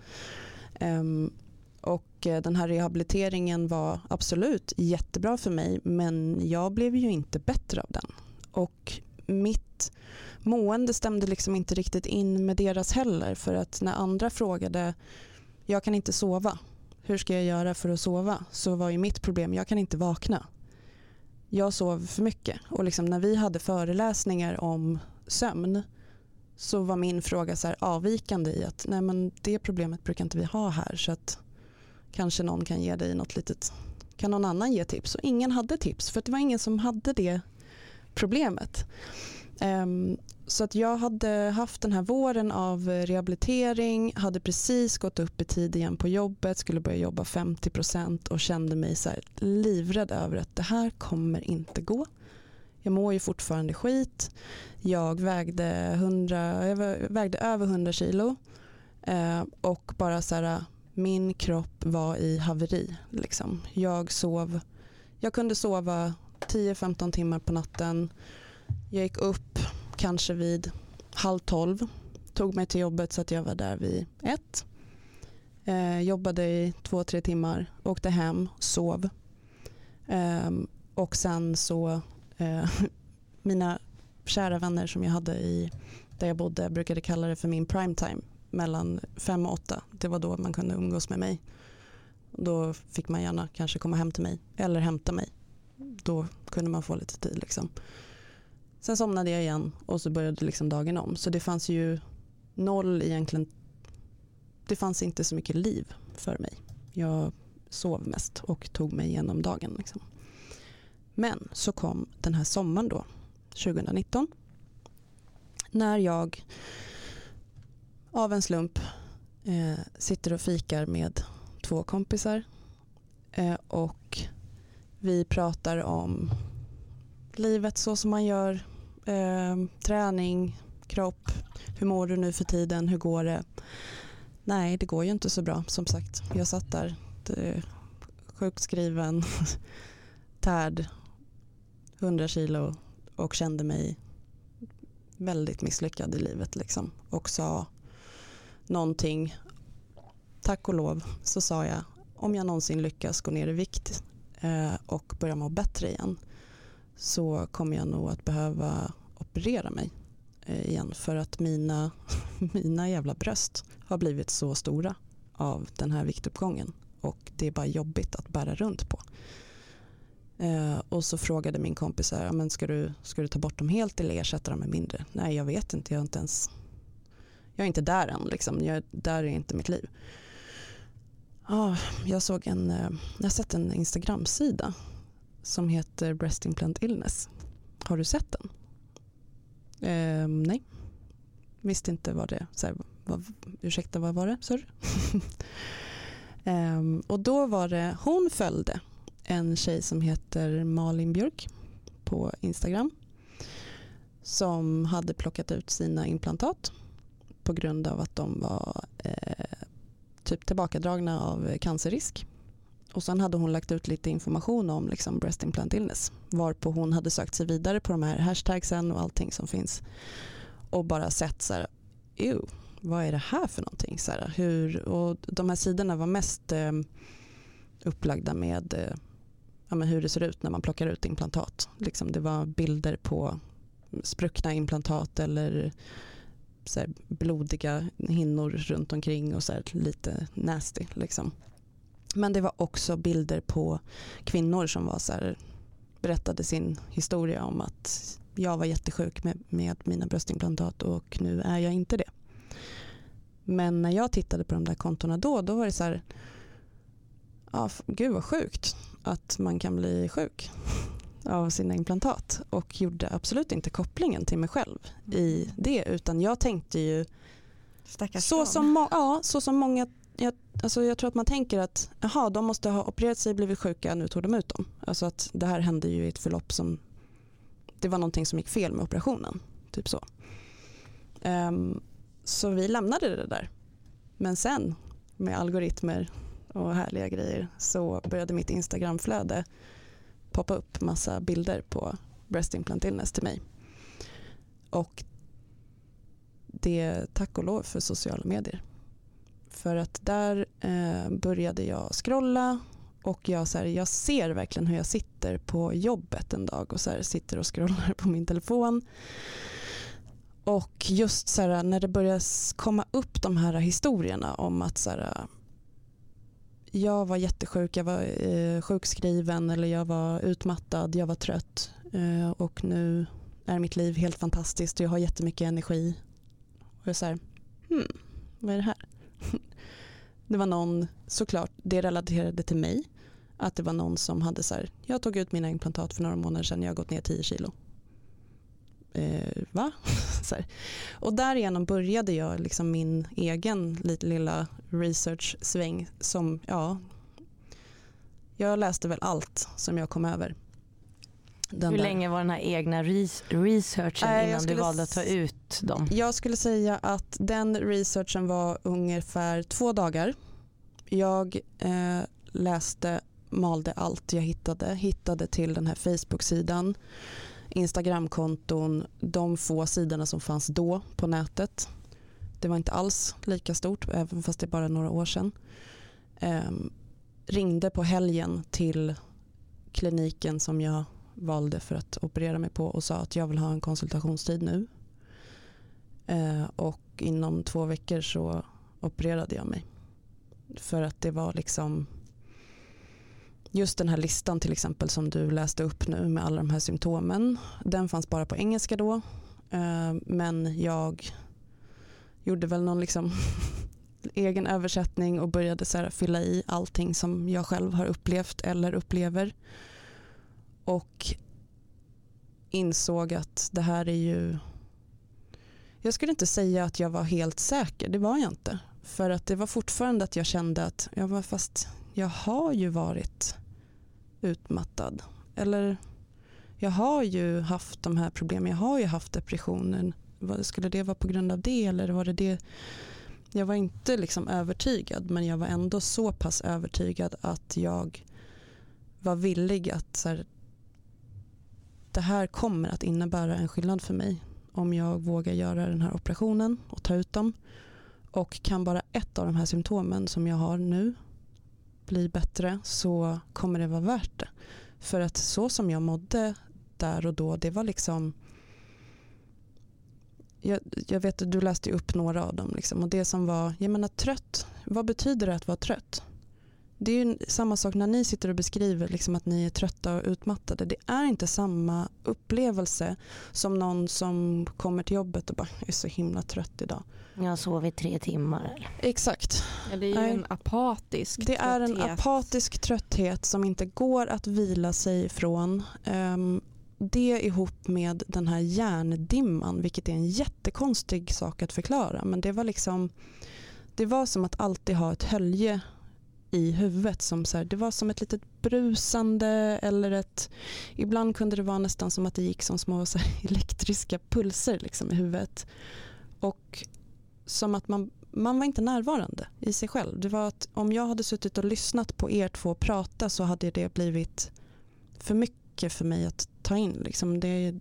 Speaker 3: Ehm, och den här rehabiliteringen var absolut jättebra för mig men jag blev ju inte bättre av den. Och mitt mående stämde liksom inte riktigt in med deras heller för att när andra frågade jag kan inte sova, hur ska jag göra för att sova? Så var ju mitt problem, jag kan inte vakna. Jag sov för mycket och liksom när vi hade föreläsningar om sömn så var min fråga så här avvikande i att nej men det problemet brukar inte vi ha här så att kanske någon kan ge dig något litet, kan någon annan ge tips? Och ingen hade tips för det var ingen som hade det problemet. Um, så att jag hade haft den här våren av rehabilitering, hade precis gått upp i tid igen på jobbet, skulle börja jobba 50% och kände mig så livrädd över att det här kommer inte gå. Jag mår ju fortfarande skit. Jag vägde, 100, jag vägde över 100 kilo eh, och bara så här, min kropp var i haveri. Liksom. Jag sov, jag kunde sova 10-15 timmar på natten. Jag gick upp kanske vid halv tolv. Tog mig till jobbet så att jag var där vid ett. Eh, jobbade i två, tre timmar. Åkte hem, sov. Eh, och sen så, eh, mina kära vänner som jag hade i där jag bodde, brukade kalla det för min prime time mellan fem och åtta. Det var då man kunde umgås med mig. Då fick man gärna kanske komma hem till mig eller hämta mig. Då kunde man få lite tid. Liksom. Sen somnade jag igen och så började liksom dagen om. Så det fanns ju noll egentligen. Det fanns inte så mycket liv för mig. Jag sov mest och tog mig igenom dagen. Liksom. Men så kom den här sommaren då, 2019. När jag av en slump eh, sitter och fikar med två kompisar eh, och vi pratar om livet så som man gör, eh, träning, kropp, hur mår du nu för tiden, hur går det? Nej, det går ju inte så bra som sagt. Jag satt där sjukskriven, tärd, 100 kilo och kände mig väldigt misslyckad i livet liksom. och sa någonting. Tack och lov så sa jag om jag någonsin lyckas gå ner i vikt eh, och börja må bättre igen så kommer jag nog att behöva operera mig eh, igen för att mina, mina jävla bröst har blivit så stora av den här viktuppgången och det är bara jobbigt att bära runt på. Eh, och så frågade min kompis här, men ska, du, ska du ta bort dem helt eller ersätta dem med mindre? Nej jag vet inte, jag är inte ens jag är inte där än, liksom. jag, där är inte mitt liv. ah, jag såg en, eh, jag har sett en Instagram-sida som heter Breast Implant Illness. Har du sett den? Ehm, nej, visste inte vad det så här, vad, Ursäkta, vad var det? Sorry. ehm, och då var det, hon följde en tjej som heter Malin Björk på Instagram som hade plockat ut sina implantat på grund av att de var eh, typ tillbakadragna av cancerrisk. Och sen hade hon lagt ut lite information om liksom breast implant illness varpå hon hade sökt sig vidare på de här hashtagsen och allting som finns och bara sett så här, ew, vad är det här för någonting? Så här, hur, och de här sidorna var mest eh, upplagda med eh, ja, men hur det ser ut när man plockar ut implantat. Liksom det var bilder på spruckna implantat eller så blodiga hinnor runt omkring och så lite nasty. Liksom. Men det var också bilder på kvinnor som var så här, berättade sin historia om att jag var jättesjuk med, med mina bröstimplantat och nu är jag inte det. Men när jag tittade på de där kontona då, då var det så här, ja, gud vad sjukt att man kan bli sjuk av sina implantat och gjorde absolut inte kopplingen till mig själv i det utan jag tänkte ju så som, ja, så som många jag, alltså jag tror att man tänker att aha, de måste ha opererat sig, blivit sjuka, nu tog de ut dem. Alltså att det här hände ju i ett förlopp som det var någonting som gick fel med operationen. Typ så. Um, så vi lämnade det där. Men sen med algoritmer och härliga grejer så började mitt Instagramflöde poppa upp massa bilder på breast implant illness till mig. Och det är tack och lov för sociala medier. För att där eh, började jag scrolla och jag, så här, jag ser verkligen hur jag sitter på jobbet en dag och så här, sitter och scrollar på min telefon. Och just så här, när det börjar komma upp de här historierna om att så här, jag var jättesjuk, jag var eh, sjukskriven eller jag var utmattad, jag var trött eh, och nu är mitt liv helt fantastiskt och jag har jättemycket energi. Och jag är så här, hmm, vad är det här? Det var någon, såklart, det relaterade till mig. Att det var någon som hade så här, jag tog ut mina implantat för några månader sedan, jag har gått ner 10 kilo. Eh, va? så här. Och därigenom började jag liksom min egen lilla research-sväng som, ja, jag läste väl allt som jag kom över.
Speaker 1: Hur där. länge var den här egna researchen äh, innan du valde att ta ut dem?
Speaker 3: Jag skulle säga att den researchen var ungefär två dagar. Jag eh, läste, malde allt jag hittade, hittade till den här Facebook-sidan, Instagram-konton, de få sidorna som fanns då på nätet. Det var inte alls lika stort, även fast det är bara några år sedan. Eh, ringde på helgen till kliniken som jag valde för att operera mig på och sa att jag vill ha en konsultationstid nu. Eh, och inom två veckor så opererade jag mig. För att det var liksom just den här listan till exempel som du läste upp nu med alla de här symptomen. Den fanns bara på engelska då. Eh, men jag gjorde väl någon liksom egen översättning och började så fylla i allting som jag själv har upplevt eller upplever och insåg att det här är ju jag skulle inte säga att jag var helt säker, det var jag inte. För att det var fortfarande att jag kände att jag var fast jag har ju varit utmattad. Eller jag har ju haft de här problemen, jag har ju haft depressionen. Skulle det vara på grund av det eller var det det? Jag var inte liksom övertygad men jag var ändå så pass övertygad att jag var villig att så här, det här kommer att innebära en skillnad för mig om jag vågar göra den här operationen och ta ut dem. Och kan bara ett av de här symptomen som jag har nu bli bättre så kommer det vara värt det. För att så som jag mådde där och då, det var liksom jag, jag vet att du läste upp några av dem liksom, och det som var, jag menar trött, vad betyder det att vara trött? Det är ju samma sak när ni sitter och beskriver liksom att ni är trötta och utmattade. Det är inte samma upplevelse som någon som kommer till jobbet och bara är så himla trött idag.
Speaker 1: Jag har sovit tre timmar.
Speaker 3: Exakt.
Speaker 2: Ja, det är ju
Speaker 3: Nej.
Speaker 2: en apatisk
Speaker 3: Det är en
Speaker 2: trötthet.
Speaker 3: apatisk trötthet som inte går att vila sig ifrån. Ehm, det ihop med den här hjärndimman, vilket är en jättekonstig sak att förklara. Men det var liksom, det var som att alltid ha ett hölje i huvudet. Som så här, det var som ett litet brusande eller ett, ibland kunde det vara nästan som att det gick som små så här, elektriska pulser liksom, i huvudet. Och som att man man var inte närvarande i sig själv. Det var att om jag hade suttit och lyssnat på er två prata så hade det blivit för mycket för mig att ta in. Liksom det,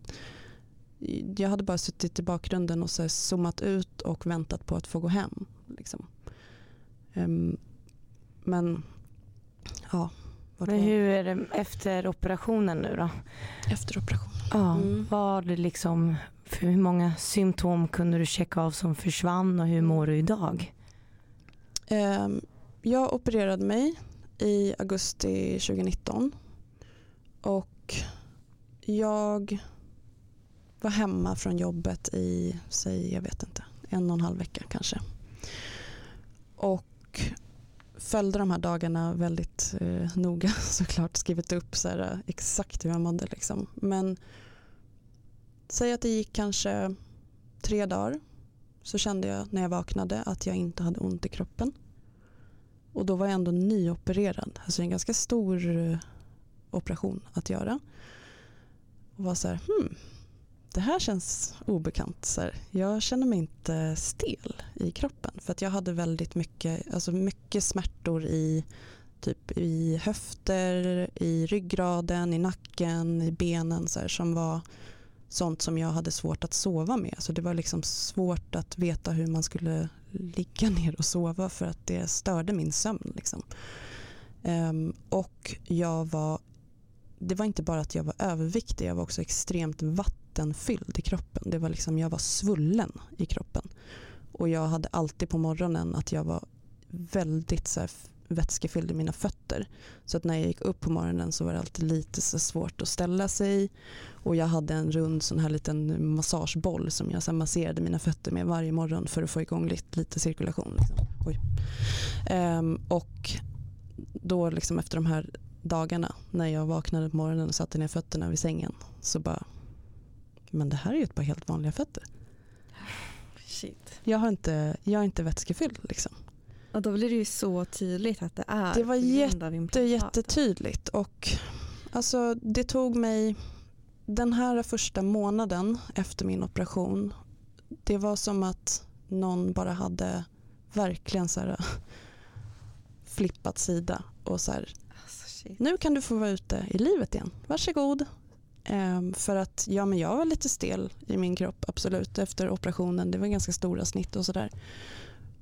Speaker 3: jag hade bara suttit i bakgrunden och så zoomat ut och väntat på att få gå hem. Liksom. Um, men ja, vart
Speaker 1: Men hur är det efter operationen nu då?
Speaker 3: efter operationen.
Speaker 1: Ja,
Speaker 3: Mm.
Speaker 1: var det liksom, för hur många symptom kunde du checka av som försvann och hur mår du idag?
Speaker 3: Ehm, jag opererade mig i augusti 2019 och jag var hemma från jobbet i, säg jag vet inte, en och en halv vecka kanske. Och följde de här dagarna väldigt eh, noga såklart, skrivit upp så här, eh, exakt hur jag mådde. Liksom. Men säg att det gick kanske tre dagar så kände jag när jag vaknade att jag inte hade ont i kroppen. Och då var jag ändå nyopererad. Alltså en ganska stor eh, operation att göra. Och var så här, hmm, det här känns obekant. Så här, jag känner mig inte stel i kroppen. För att jag hade väldigt mycket, alltså mycket smärtor i, typ i höfter, i ryggraden, i nacken, i benen. Så här, som var sånt som jag hade svårt att sova med. Så det var liksom svårt att veta hur man skulle ligga ner och sova för att det störde min sömn. Liksom. Um, och jag var, det var inte bara att jag var överviktig, jag var också extremt vattenfylld i kroppen. Det var liksom, jag var svullen i kroppen. Och jag hade alltid på morgonen att jag var väldigt så här, vätskefylld i mina fötter. Så att när jag gick upp på morgonen så var det alltid lite så svårt att ställa sig. Och jag hade en rund sån här liten massageboll som jag så masserade mina fötter med varje morgon för att få igång lite, lite cirkulation. Liksom. Oj. Ehm, och då liksom efter de här dagarna när jag vaknade på morgonen och satte ner fötterna vid sängen så bara, men det här är ju ett par helt vanliga fötter.
Speaker 2: Shit.
Speaker 3: Jag, har inte, jag är inte vätskefylld liksom.
Speaker 2: Och då blir det ju så tydligt att det är
Speaker 3: Det var
Speaker 2: implantaten.
Speaker 3: jättetydligt och alltså, det tog mig den här första månaden efter min operation. Det var som att någon bara hade verkligen så här, flippat sida och så här,
Speaker 2: Alltså,
Speaker 3: nu kan du få vara ute i livet igen. Varsågod. Ehm, för att ja, men jag var lite stel i min kropp absolut efter operationen. Det var ganska stora snitt och sådär.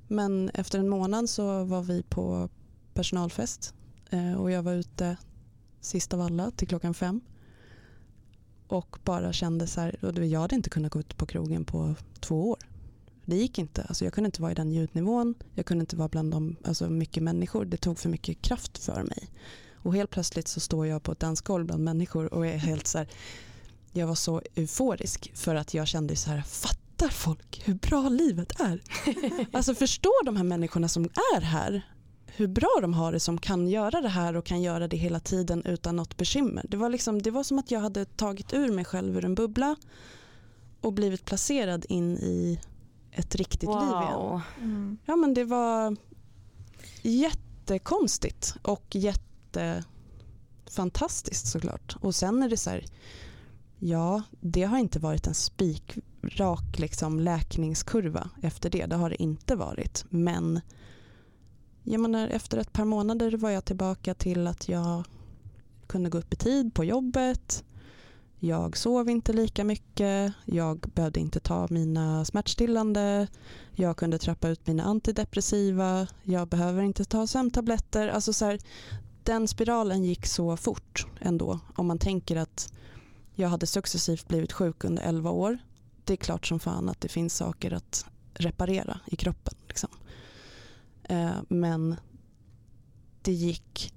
Speaker 3: Men efter en månad så var vi på personalfest eh, och jag var ute sist av alla till klockan fem. Och bara kände så här, och jag hade inte kunnat gå ut på krogen på två år. Det gick inte. Alltså jag kunde inte vara i den ljudnivån. Jag kunde inte vara bland de alltså mycket människor. Det tog för mycket kraft för mig. Och helt plötsligt så står jag på ett dansgolv bland människor och är helt så här, jag var så euforisk för att jag kände så här, fattar folk hur bra livet är? Alltså förstår de här människorna som är här hur bra de har det som kan göra det här och kan göra det hela tiden utan något bekymmer. Det var, liksom, det var som att jag hade tagit ur mig själv ur en bubbla och blivit placerad in i ett riktigt liv igen.
Speaker 1: Wow.
Speaker 2: Mm.
Speaker 3: Ja men det var jättekonstigt och jättefantastiskt såklart. Och sen är det så här, ja det har inte varit en spikrak liksom läkningskurva efter det. Det har det inte varit. Men jag menar, efter ett par månader var jag tillbaka till att jag kunde gå upp i tid på jobbet. Jag sov inte lika mycket. Jag behövde inte ta mina smärtstillande. Jag kunde trappa ut mina antidepressiva. Jag behöver inte ta sömntabletter. Alltså så här, den spiralen gick så fort ändå. Om man tänker att jag hade successivt blivit sjuk under 11 år. Det är klart som fan att det finns saker att reparera i kroppen. Liksom. Eh, men det gick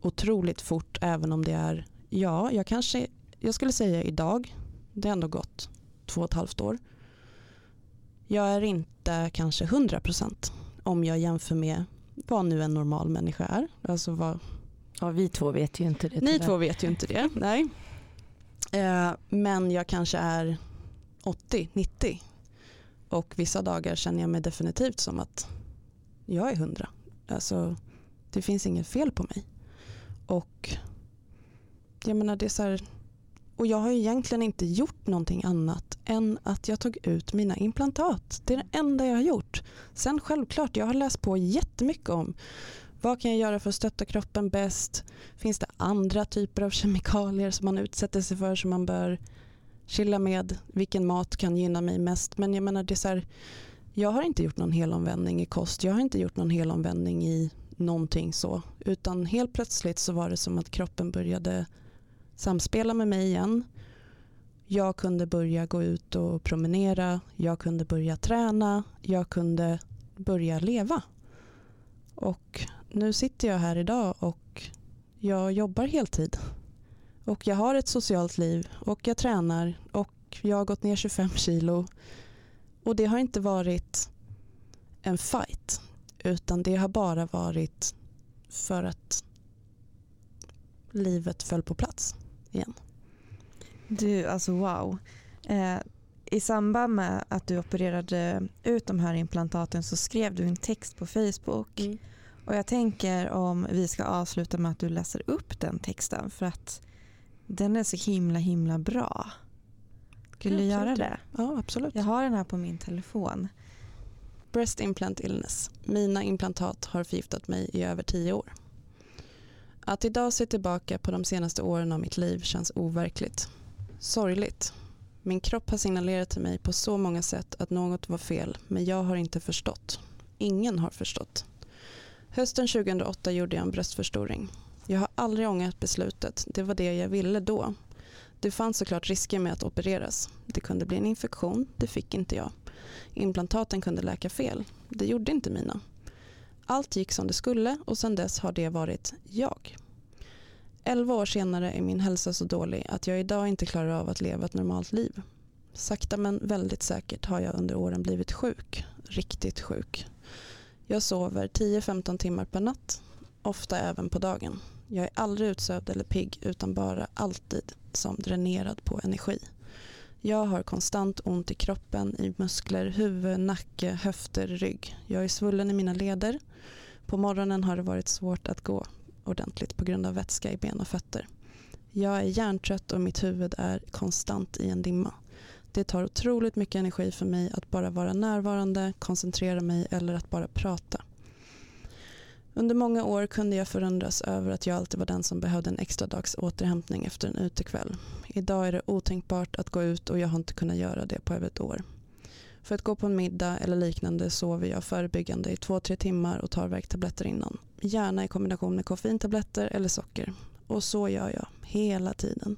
Speaker 3: otroligt fort även om det är, ja, jag kanske, jag skulle säga idag, det har ändå gått två och ett halvt år. Jag är inte kanske 100% om jag jämför med vad nu en normal människa är. Alltså vad,
Speaker 1: Ja, vi två vet ju inte det.
Speaker 3: ni
Speaker 1: tyvärr.
Speaker 3: två vet ju inte det. Nej. Eh, men jag kanske är 80-90 och vissa dagar känner jag mig definitivt som att jag är 100. Alltså, det finns inget fel på mig. Och jag menar det är så här, och jag har egentligen inte gjort någonting annat än att jag tog ut mina implantat. Det är det enda jag har gjort. Sen självklart, jag har läst på jättemycket om vad kan jag göra för att stötta kroppen bäst? Finns det andra typer av kemikalier som man utsätter sig för som man bör chilla med? Vilken mat kan gynna mig mest? Men jag menar det är så här, jag har inte gjort någon helomvändning i kost. Jag har inte gjort någon helomvändning i någonting så. Utan helt plötsligt så var det som att kroppen började samspela med mig igen. Jag kunde börja gå ut och promenera. Jag kunde börja träna. Jag kunde börja leva. Och nu sitter jag här idag och jag jobbar heltid. Och jag har ett socialt liv och jag tränar och jag har gått ner 25 kilo. Och det har inte varit en fight utan det har bara varit för att livet föll på plats igen.
Speaker 2: Du, alltså wow. Eh, I samband med att du opererade ut de här implantaten så skrev du en text på Facebook. Och jag tänker om vi ska avsluta med att du läser upp den texten för att den är så himla himla bra. Skulle du göra det?
Speaker 3: Ja, absolut.
Speaker 2: Jag har den här på min telefon.
Speaker 3: Breast implant illness. Mina implantat har förgiftat mig i över tio år. Att idag se tillbaka på de senaste åren av mitt liv känns overkligt. Sorgligt. Min kropp har signalerat till mig på så många sätt att något var fel men jag har inte förstått. Ingen har förstått. Hösten 2008 gjorde jag en bröstförstoring. Jag har aldrig ångrat beslutet. Det var det jag ville då. Det fanns såklart risker med att opereras. Det kunde bli en infektion. Det fick inte jag. Implantaten kunde läka fel. Det gjorde inte mina. Allt gick som det skulle och sedan dess har det varit jag. Elva år senare är min hälsa så dålig att jag idag inte klarar av att leva ett normalt liv. Sakta men väldigt säkert har jag under åren blivit sjuk. Riktigt sjuk. Jag sover 10-15 timmar per natt. Ofta även på dagen. Jag är aldrig utsövd eller pigg utan bara alltid som dränerad på energi. Jag har konstant ont i kroppen, i muskler, huvud, nacke, höfter, rygg. Jag är svullen i mina leder. På morgonen har det varit svårt att gå ordentligt på grund av vätska i ben och fötter. Jag är hjärntrött och mitt huvud är konstant i en dimma. Det tar otroligt mycket energi för mig att bara vara närvarande, koncentrera mig eller att bara prata. Under många år kunde jag förundras över att jag alltid var den som behövde en extra dags återhämtning efter en utekväll. Idag är det otänkbart att gå ut och jag har inte kunnat göra det på över ett år. För att gå på en middag eller liknande sover jag förebyggande i två, tre timmar och tar värktabletter innan. Gärna i kombination med koffeintabletter eller socker. Och så gör jag hela tiden.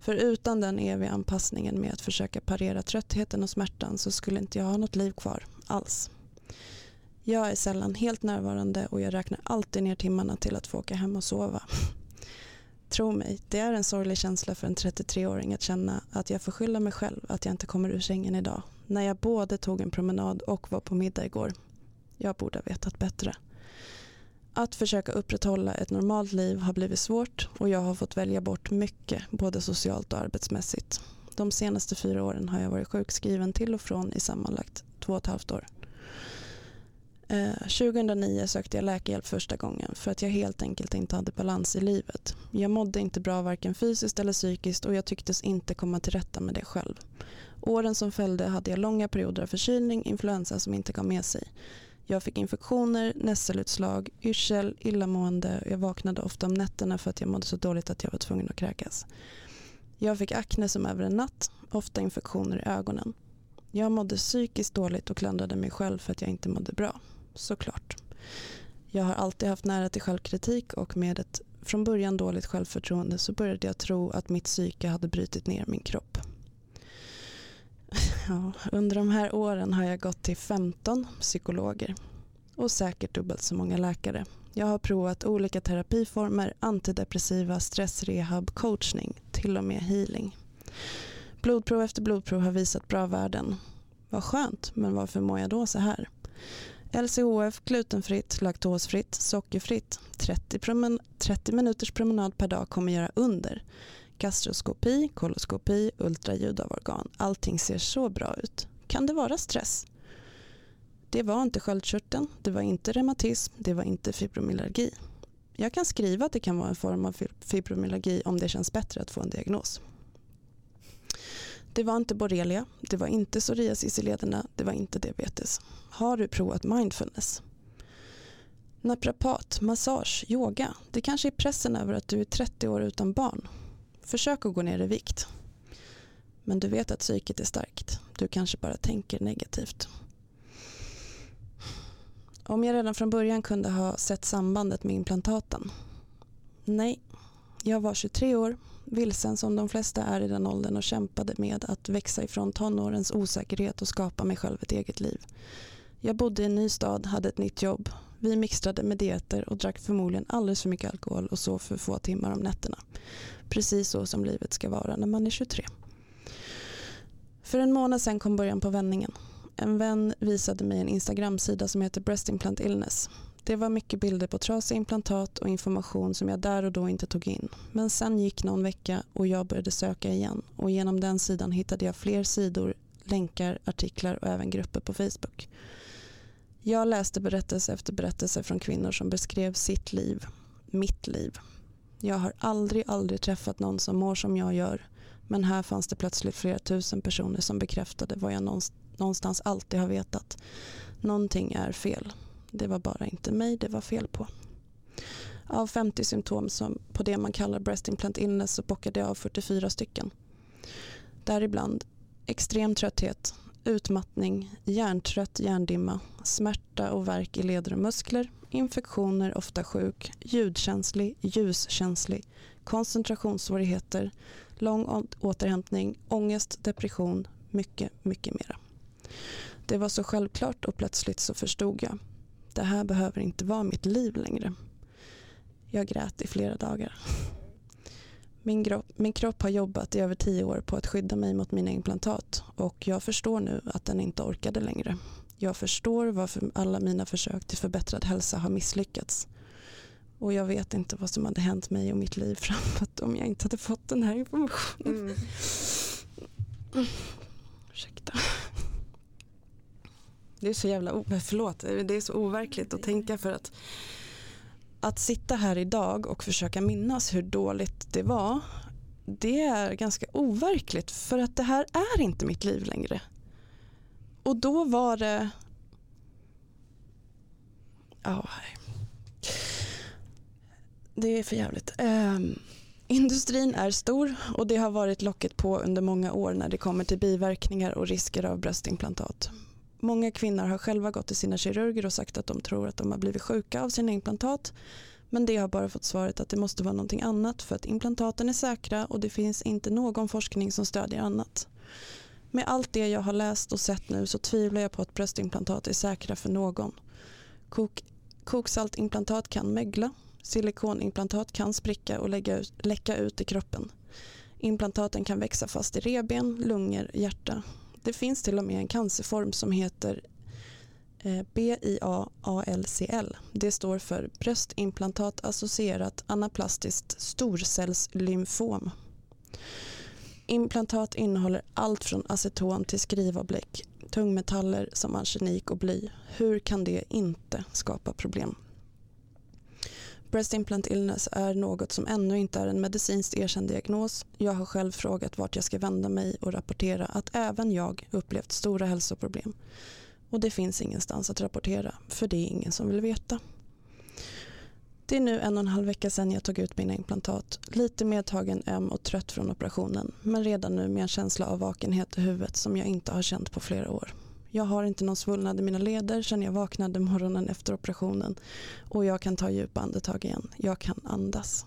Speaker 3: För utan den eviga anpassningen med att försöka parera tröttheten och smärtan så skulle inte jag ha något liv kvar alls. Jag är sällan helt närvarande och jag räknar alltid ner timmarna till att få åka hem och sova. Tro mig, det är en sorglig känsla för en 33-åring att känna att jag får skylla mig själv att jag inte kommer ur sängen idag. När jag både tog en promenad och var på middag igår. Jag borde ha vetat bättre. Att försöka upprätthålla ett normalt liv har blivit svårt och jag har fått välja bort mycket, både socialt och arbetsmässigt. De senaste fyra åren har jag varit sjukskriven till och från i sammanlagt två och ett halvt år. Eh, 2009 sökte jag läkarhjälp första gången för att jag helt enkelt inte hade balans i livet. Jag mådde inte bra varken fysiskt eller psykiskt och jag tycktes inte komma till rätta med det själv. Åren som följde hade jag långa perioder av förkylning, influensa som inte gav med sig. Jag fick infektioner, nässelutslag, yrsel, illamående och jag vaknade ofta om nätterna för att jag mådde så dåligt att jag var tvungen att kräkas. Jag fick akne som över en natt, ofta infektioner i ögonen. Jag mådde psykiskt dåligt och klandrade mig själv för att jag inte mådde bra. Såklart. Jag har alltid haft nära till självkritik och med ett från början dåligt självförtroende så började jag tro att mitt psyke hade brutit ner min kropp. Ja, under de här åren har jag gått till 15 psykologer och säkert dubbelt så många läkare. Jag har provat olika terapiformer, antidepressiva, stressrehab, coachning, till och med healing. Blodprov efter blodprov har visat bra värden. Vad skönt, men varför mår jag då så här? LCHF, glutenfritt, laktosfritt, sockerfritt. 30, promen 30 minuters promenad per dag kommer göra under. Gastroskopi, koloskopi, ultraljud av organ. Allting ser så bra ut. Kan det vara stress? Det var inte sköldkörteln, det var inte reumatism, det var inte fibromyalgi. Jag kan skriva att det kan vara en form av fibromyalgi om det känns bättre att få en diagnos. Det var inte borrelia, det var inte psoriasis i lederna, det var inte diabetes. Har du provat mindfulness? Naprapat, massage, yoga. Det kanske är pressen över att du är 30 år utan barn. Försök att gå ner i vikt. Men du vet att psyket är starkt. Du kanske bara tänker negativt. Om jag redan från början kunde ha sett sambandet med implantaten? Nej. Jag var 23 år, vilsen som de flesta är i den åldern och kämpade med att växa ifrån tonårens osäkerhet och skapa mig själv ett eget liv. Jag bodde i en ny stad, hade ett nytt jobb. Vi mixtrade med dieter och drack förmodligen alldeles för mycket alkohol och sov för få timmar om nätterna. Precis så som livet ska vara när man är 23. För en månad sedan kom början på vändningen. En vän visade mig en Instagram-sida som heter Breast Implant Illness. Det var mycket bilder på trasiga implantat och information som jag där och då inte tog in. Men sen gick någon vecka och jag började söka igen och genom den sidan hittade jag fler sidor, länkar, artiklar och även grupper på Facebook. Jag läste berättelse efter berättelse från kvinnor som beskrev sitt liv, mitt liv. Jag har aldrig, aldrig träffat någon som mår som jag gör men här fanns det plötsligt flera tusen personer som bekräftade vad jag någonstans alltid har vetat. Någonting är fel. Det var bara inte mig det var fel på. Av 50 symptom som på det man kallar breast implant illness så bockade jag av 44 stycken. Däribland extrem trötthet, utmattning, hjärntrött hjärndimma, smärta och värk i leder och muskler, infektioner, ofta sjuk, ljudkänslig, ljuskänslig, koncentrationssvårigheter, lång återhämtning, ångest, depression, mycket, mycket mera. Det var så självklart och plötsligt så förstod jag. Det här behöver inte vara mitt liv längre. Jag grät i flera dagar. Min, kropp, min kropp har jobbat i över tio år på att skydda mig mot mina implantat och jag förstår nu att den inte orkade längre. Jag förstår varför alla mina försök till förbättrad hälsa har misslyckats. Och jag vet inte vad som hade hänt mig och mitt liv framåt om jag inte hade fått den här informationen. Mm. Ursäkta. Det är så jävla, förlåt, det är så overkligt att tänka för att att sitta här idag och försöka minnas hur dåligt det var det är ganska overkligt för att det här är inte mitt liv längre. Och då var det... Ja, det är för jävligt. Um, industrin är stor och det har varit locket på under många år när det kommer till biverkningar och risker av bröstimplantat. Många kvinnor har själva gått till sina kirurger och sagt att de tror att de har blivit sjuka av sina implantat. Men det har bara fått svaret att det måste vara någonting annat för att implantaten är säkra och det finns inte någon forskning som stödjer annat. Med allt det jag har läst och sett nu så tvivlar jag på att bröstimplantat är säkra för någon. Kok koksaltimplantat kan mögla, silikonimplantat kan spricka och lägga ut, läcka ut i kroppen. Implantaten kan växa fast i reben, lungor, hjärta det finns till och med en cancerform som heter eh, BIA-ALCL. Det står för bröstimplantat associerat anaplastiskt storcellslymfom. Implantat innehåller allt från aceton till skrivarbläck, tungmetaller som arsenik och bly. Hur kan det inte skapa problem? Breast implant illness är något som ännu inte är en medicinskt erkänd diagnos. Jag har själv frågat vart jag ska vända mig och rapportera att även jag upplevt stora hälsoproblem. Och det finns ingenstans att rapportera, för det är ingen som vill veta. Det är nu en och en halv vecka sedan jag tog ut mina implantat. Lite medtagen, öm och trött från operationen, men redan nu med en känsla av vakenhet i huvudet som jag inte har känt på flera år. Jag har inte någon svullnad i mina leder sedan jag vaknade morgonen efter operationen och jag kan ta djupa andetag igen. Jag kan andas.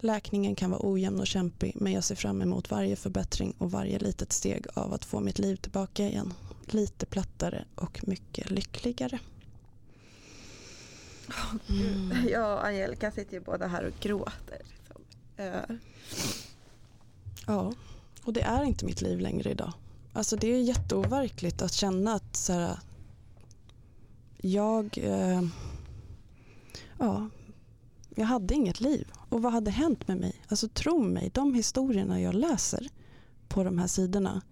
Speaker 3: Läkningen kan vara ojämn och kämpig men jag ser fram emot varje förbättring och varje litet steg av att få mitt liv tillbaka igen. Lite plattare och mycket lyckligare. Mm.
Speaker 2: Jag och Angelica sitter ju båda här och gråter. Liksom. Eh,
Speaker 3: Ja, och det är inte mitt liv längre idag. Alltså det är jätteoverkligt att känna att så här, jag, eh, ja, jag hade inget liv. Och vad hade hänt med mig? Alltså tro mig, de historierna jag läser på de här sidorna.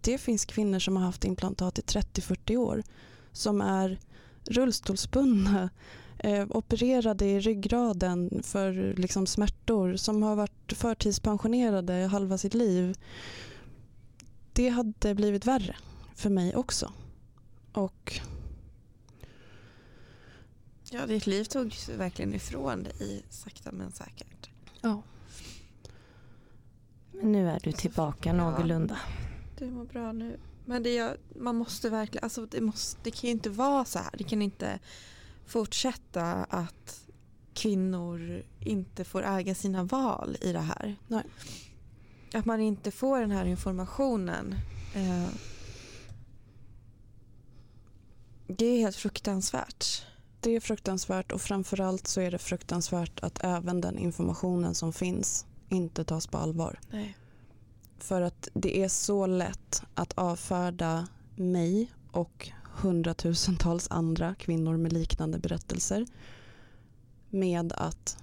Speaker 3: Det finns kvinnor som har haft implantat i 30-40 år som är rullstolsbundna, eh, opererade i ryggraden för liksom, smärtor, som har varit förtidspensionerade halva sitt liv. Det hade blivit värre för mig också. Och
Speaker 2: ja, ditt liv togs verkligen ifrån dig sakta men säkert.
Speaker 3: ja,
Speaker 1: Men nu är du tillbaka någorlunda.
Speaker 2: Du mår bra nu. Men det man måste verkligen, alltså det, måste, det kan ju inte vara så här. Det kan inte fortsätta att kvinnor inte får äga sina val i det här.
Speaker 3: Nej.
Speaker 2: Att man inte får den här informationen. Eh, det är helt fruktansvärt.
Speaker 3: det är fruktansvärt och framförallt så är det fruktansvärt att även den informationen som finns inte tas på allvar.
Speaker 2: Nej.
Speaker 3: För att det är så lätt att avfärda mig och hundratusentals andra kvinnor med liknande berättelser med att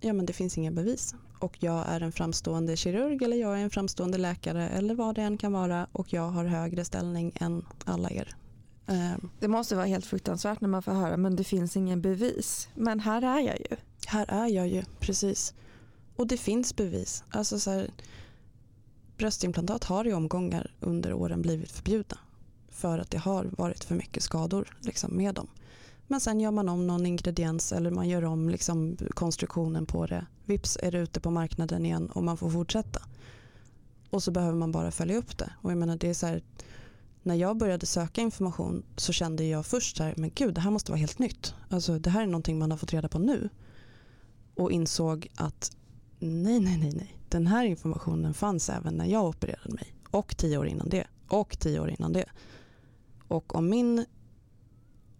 Speaker 3: ja, men det finns inga bevis och jag är en framstående kirurg eller jag är en framstående läkare eller vad det än kan vara och jag har högre ställning än alla er. Ehm,
Speaker 2: Det måste vara helt fruktansvärt när man får höra men det finns ingen bevis. Men här är jag ju.
Speaker 3: Här är jag ju, precis. Och det finns bevis. Alltså så här, bröstimplantat har i omgångar under åren blivit förbjudna. För att det har varit för mycket skador liksom, med dem. Men sen gör man om någon ingrediens eller man gör om liksom, konstruktionen på det. Vips är det ute på marknaden igen och man får fortsätta. Och så behöver man bara följa upp det. Och jag menar, det är så här, när jag började söka information så kände jag först här, men gud det här måste vara helt nytt. Alltså det här är någonting man har fått reda på nu. Och insåg att nej, nej, nej, nej. Den här informationen fanns även när jag opererade mig. Och tio år innan det. Och tio år innan det. Och om min,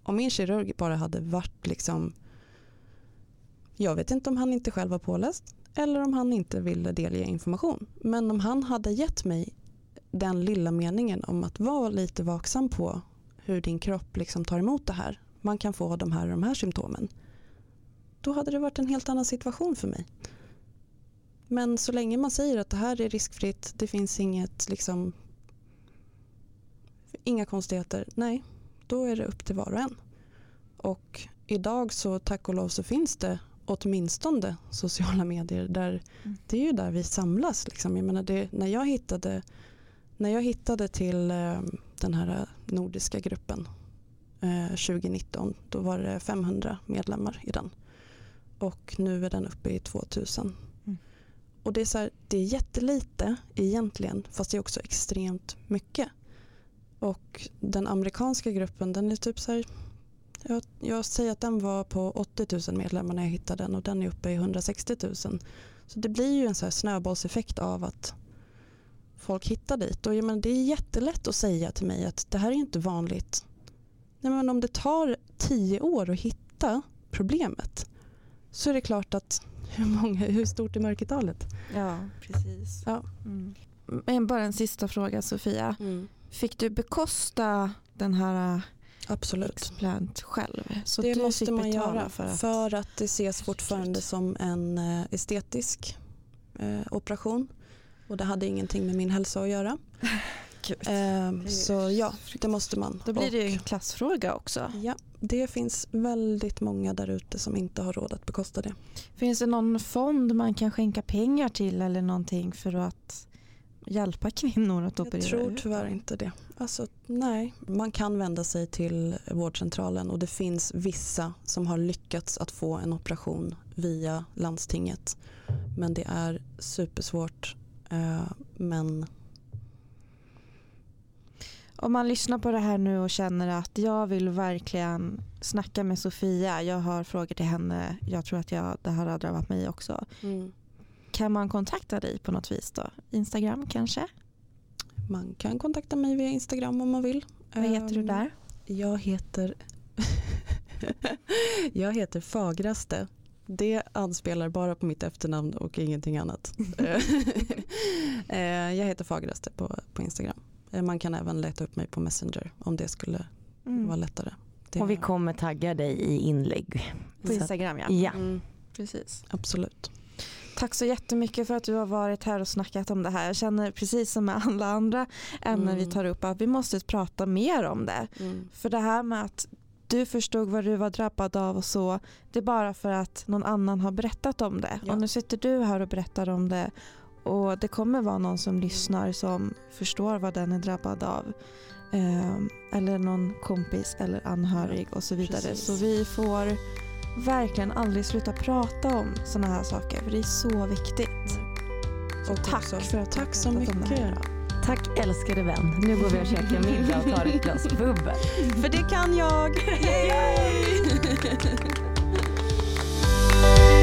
Speaker 3: om min kirurg bara hade varit liksom jag vet inte om han inte själv var påläst eller om han inte ville delge information. Men om han hade gett mig den lilla meningen om att vara lite vaksam på hur din kropp liksom tar emot det här. Man kan få de här och de här symptomen. Då hade det varit en helt annan situation för mig. Men så länge man säger att det här är riskfritt, det finns inget liksom inga konstigheter. Nej, då är det upp till var och en. Och idag så tack och lov så finns det åtminstone sociala medier där
Speaker 2: Mm.
Speaker 3: det är ju där vi samlas. Liksom. Jag menar det, när, jag hittade, när jag hittade till eh, den här nordiska gruppen eh, 2019 då var det 500 medlemmar i den. Och nu är den uppe i 2000.
Speaker 2: Mm.
Speaker 3: Och det är, så här, det är jättelite egentligen fast det är också extremt mycket. Och den amerikanska gruppen den är typ så här jag, jag säger att den var på 80 000 medlemmar när jag hittade den och den är uppe i 160 000. Så det blir ju en så här snöbollseffekt av att folk hittar dit. Och jag menar, det är jättelätt att säga till mig att det här är inte vanligt. Nej, men om det tar tio år att hitta problemet så är det klart att hur, många, hur stort är mörkertalet?
Speaker 2: Ja, precis.
Speaker 3: Ja.
Speaker 2: Mm. Men bara en sista fråga Sofia. Fick du bekosta den här
Speaker 3: Absolut.
Speaker 2: explant själv? Så
Speaker 3: det måste man göra
Speaker 2: för att...
Speaker 3: för att det ses fortfarande som en eh, estetisk eh, operation. Och det hade ingenting med min hälsa att göra. Eh,
Speaker 2: är
Speaker 3: så ja, det måste man.
Speaker 2: Då blir det ju en klassfråga också.
Speaker 3: Ja, det finns väldigt många där ute som inte har råd att bekosta det.
Speaker 2: Finns det någon fond man kan skänka pengar till eller någonting för att hjälpa kvinnor att operera
Speaker 3: Jag tror tyvärr inte det. Alltså, nej, man kan vända sig till vårdcentralen och det finns vissa som har lyckats att få en operation via landstinget. Men det är supersvårt. Eh, men
Speaker 2: Om man lyssnar på det här nu och känner att jag vill verkligen snacka med Sofia, jag har frågor till henne, jag tror att jag, det här har drabbat mig också. Kan man kontakta dig på något vis då? Instagram kanske?
Speaker 3: man kan kontakta mig via Instagram om man vill.
Speaker 2: Vad heter du
Speaker 3: Ehm,
Speaker 2: där?
Speaker 3: Jag heter jag heter Fagraste. Det anspelar bara på mitt efternamn och ingenting annat. Eh, jag heter Fagraste på, på Instagram. Eh, man kan även leta upp mig på Messenger om det skulle
Speaker 2: Mm.
Speaker 3: vara lättare. Det
Speaker 1: Och vi kommer tagga dig i inlägg.
Speaker 2: På Instagram ja.
Speaker 1: Ja.
Speaker 3: Mm,
Speaker 2: Precis.
Speaker 3: absolut.
Speaker 2: Tack så jättemycket för att du har varit här och snackat om det här. Jag känner precis som med alla andra ämnen vi
Speaker 3: Mm.
Speaker 2: tar upp att vi måste prata mer om det.
Speaker 3: Mm.
Speaker 2: För det här med att du förstod vad du var drabbad av och så, det är bara för att någon annan har berättat om det.
Speaker 3: Ja.
Speaker 2: Och nu sitter du här och berättar om det och det kommer vara någon som lyssnar som förstår vad den är drabbad av. Ehm, eller någon kompis eller anhörig och så vidare.
Speaker 3: precis.
Speaker 2: Så vi får verkligen aldrig sluta prata om sådana här saker för det är så viktigt. Så
Speaker 3: och
Speaker 2: typ
Speaker 3: tack
Speaker 2: för att du
Speaker 3: Tack så mycket.
Speaker 1: Tack älskade vän. Nu går vi och käkar middag och tar ett glas bubbel.
Speaker 3: för det kan jag. Yay!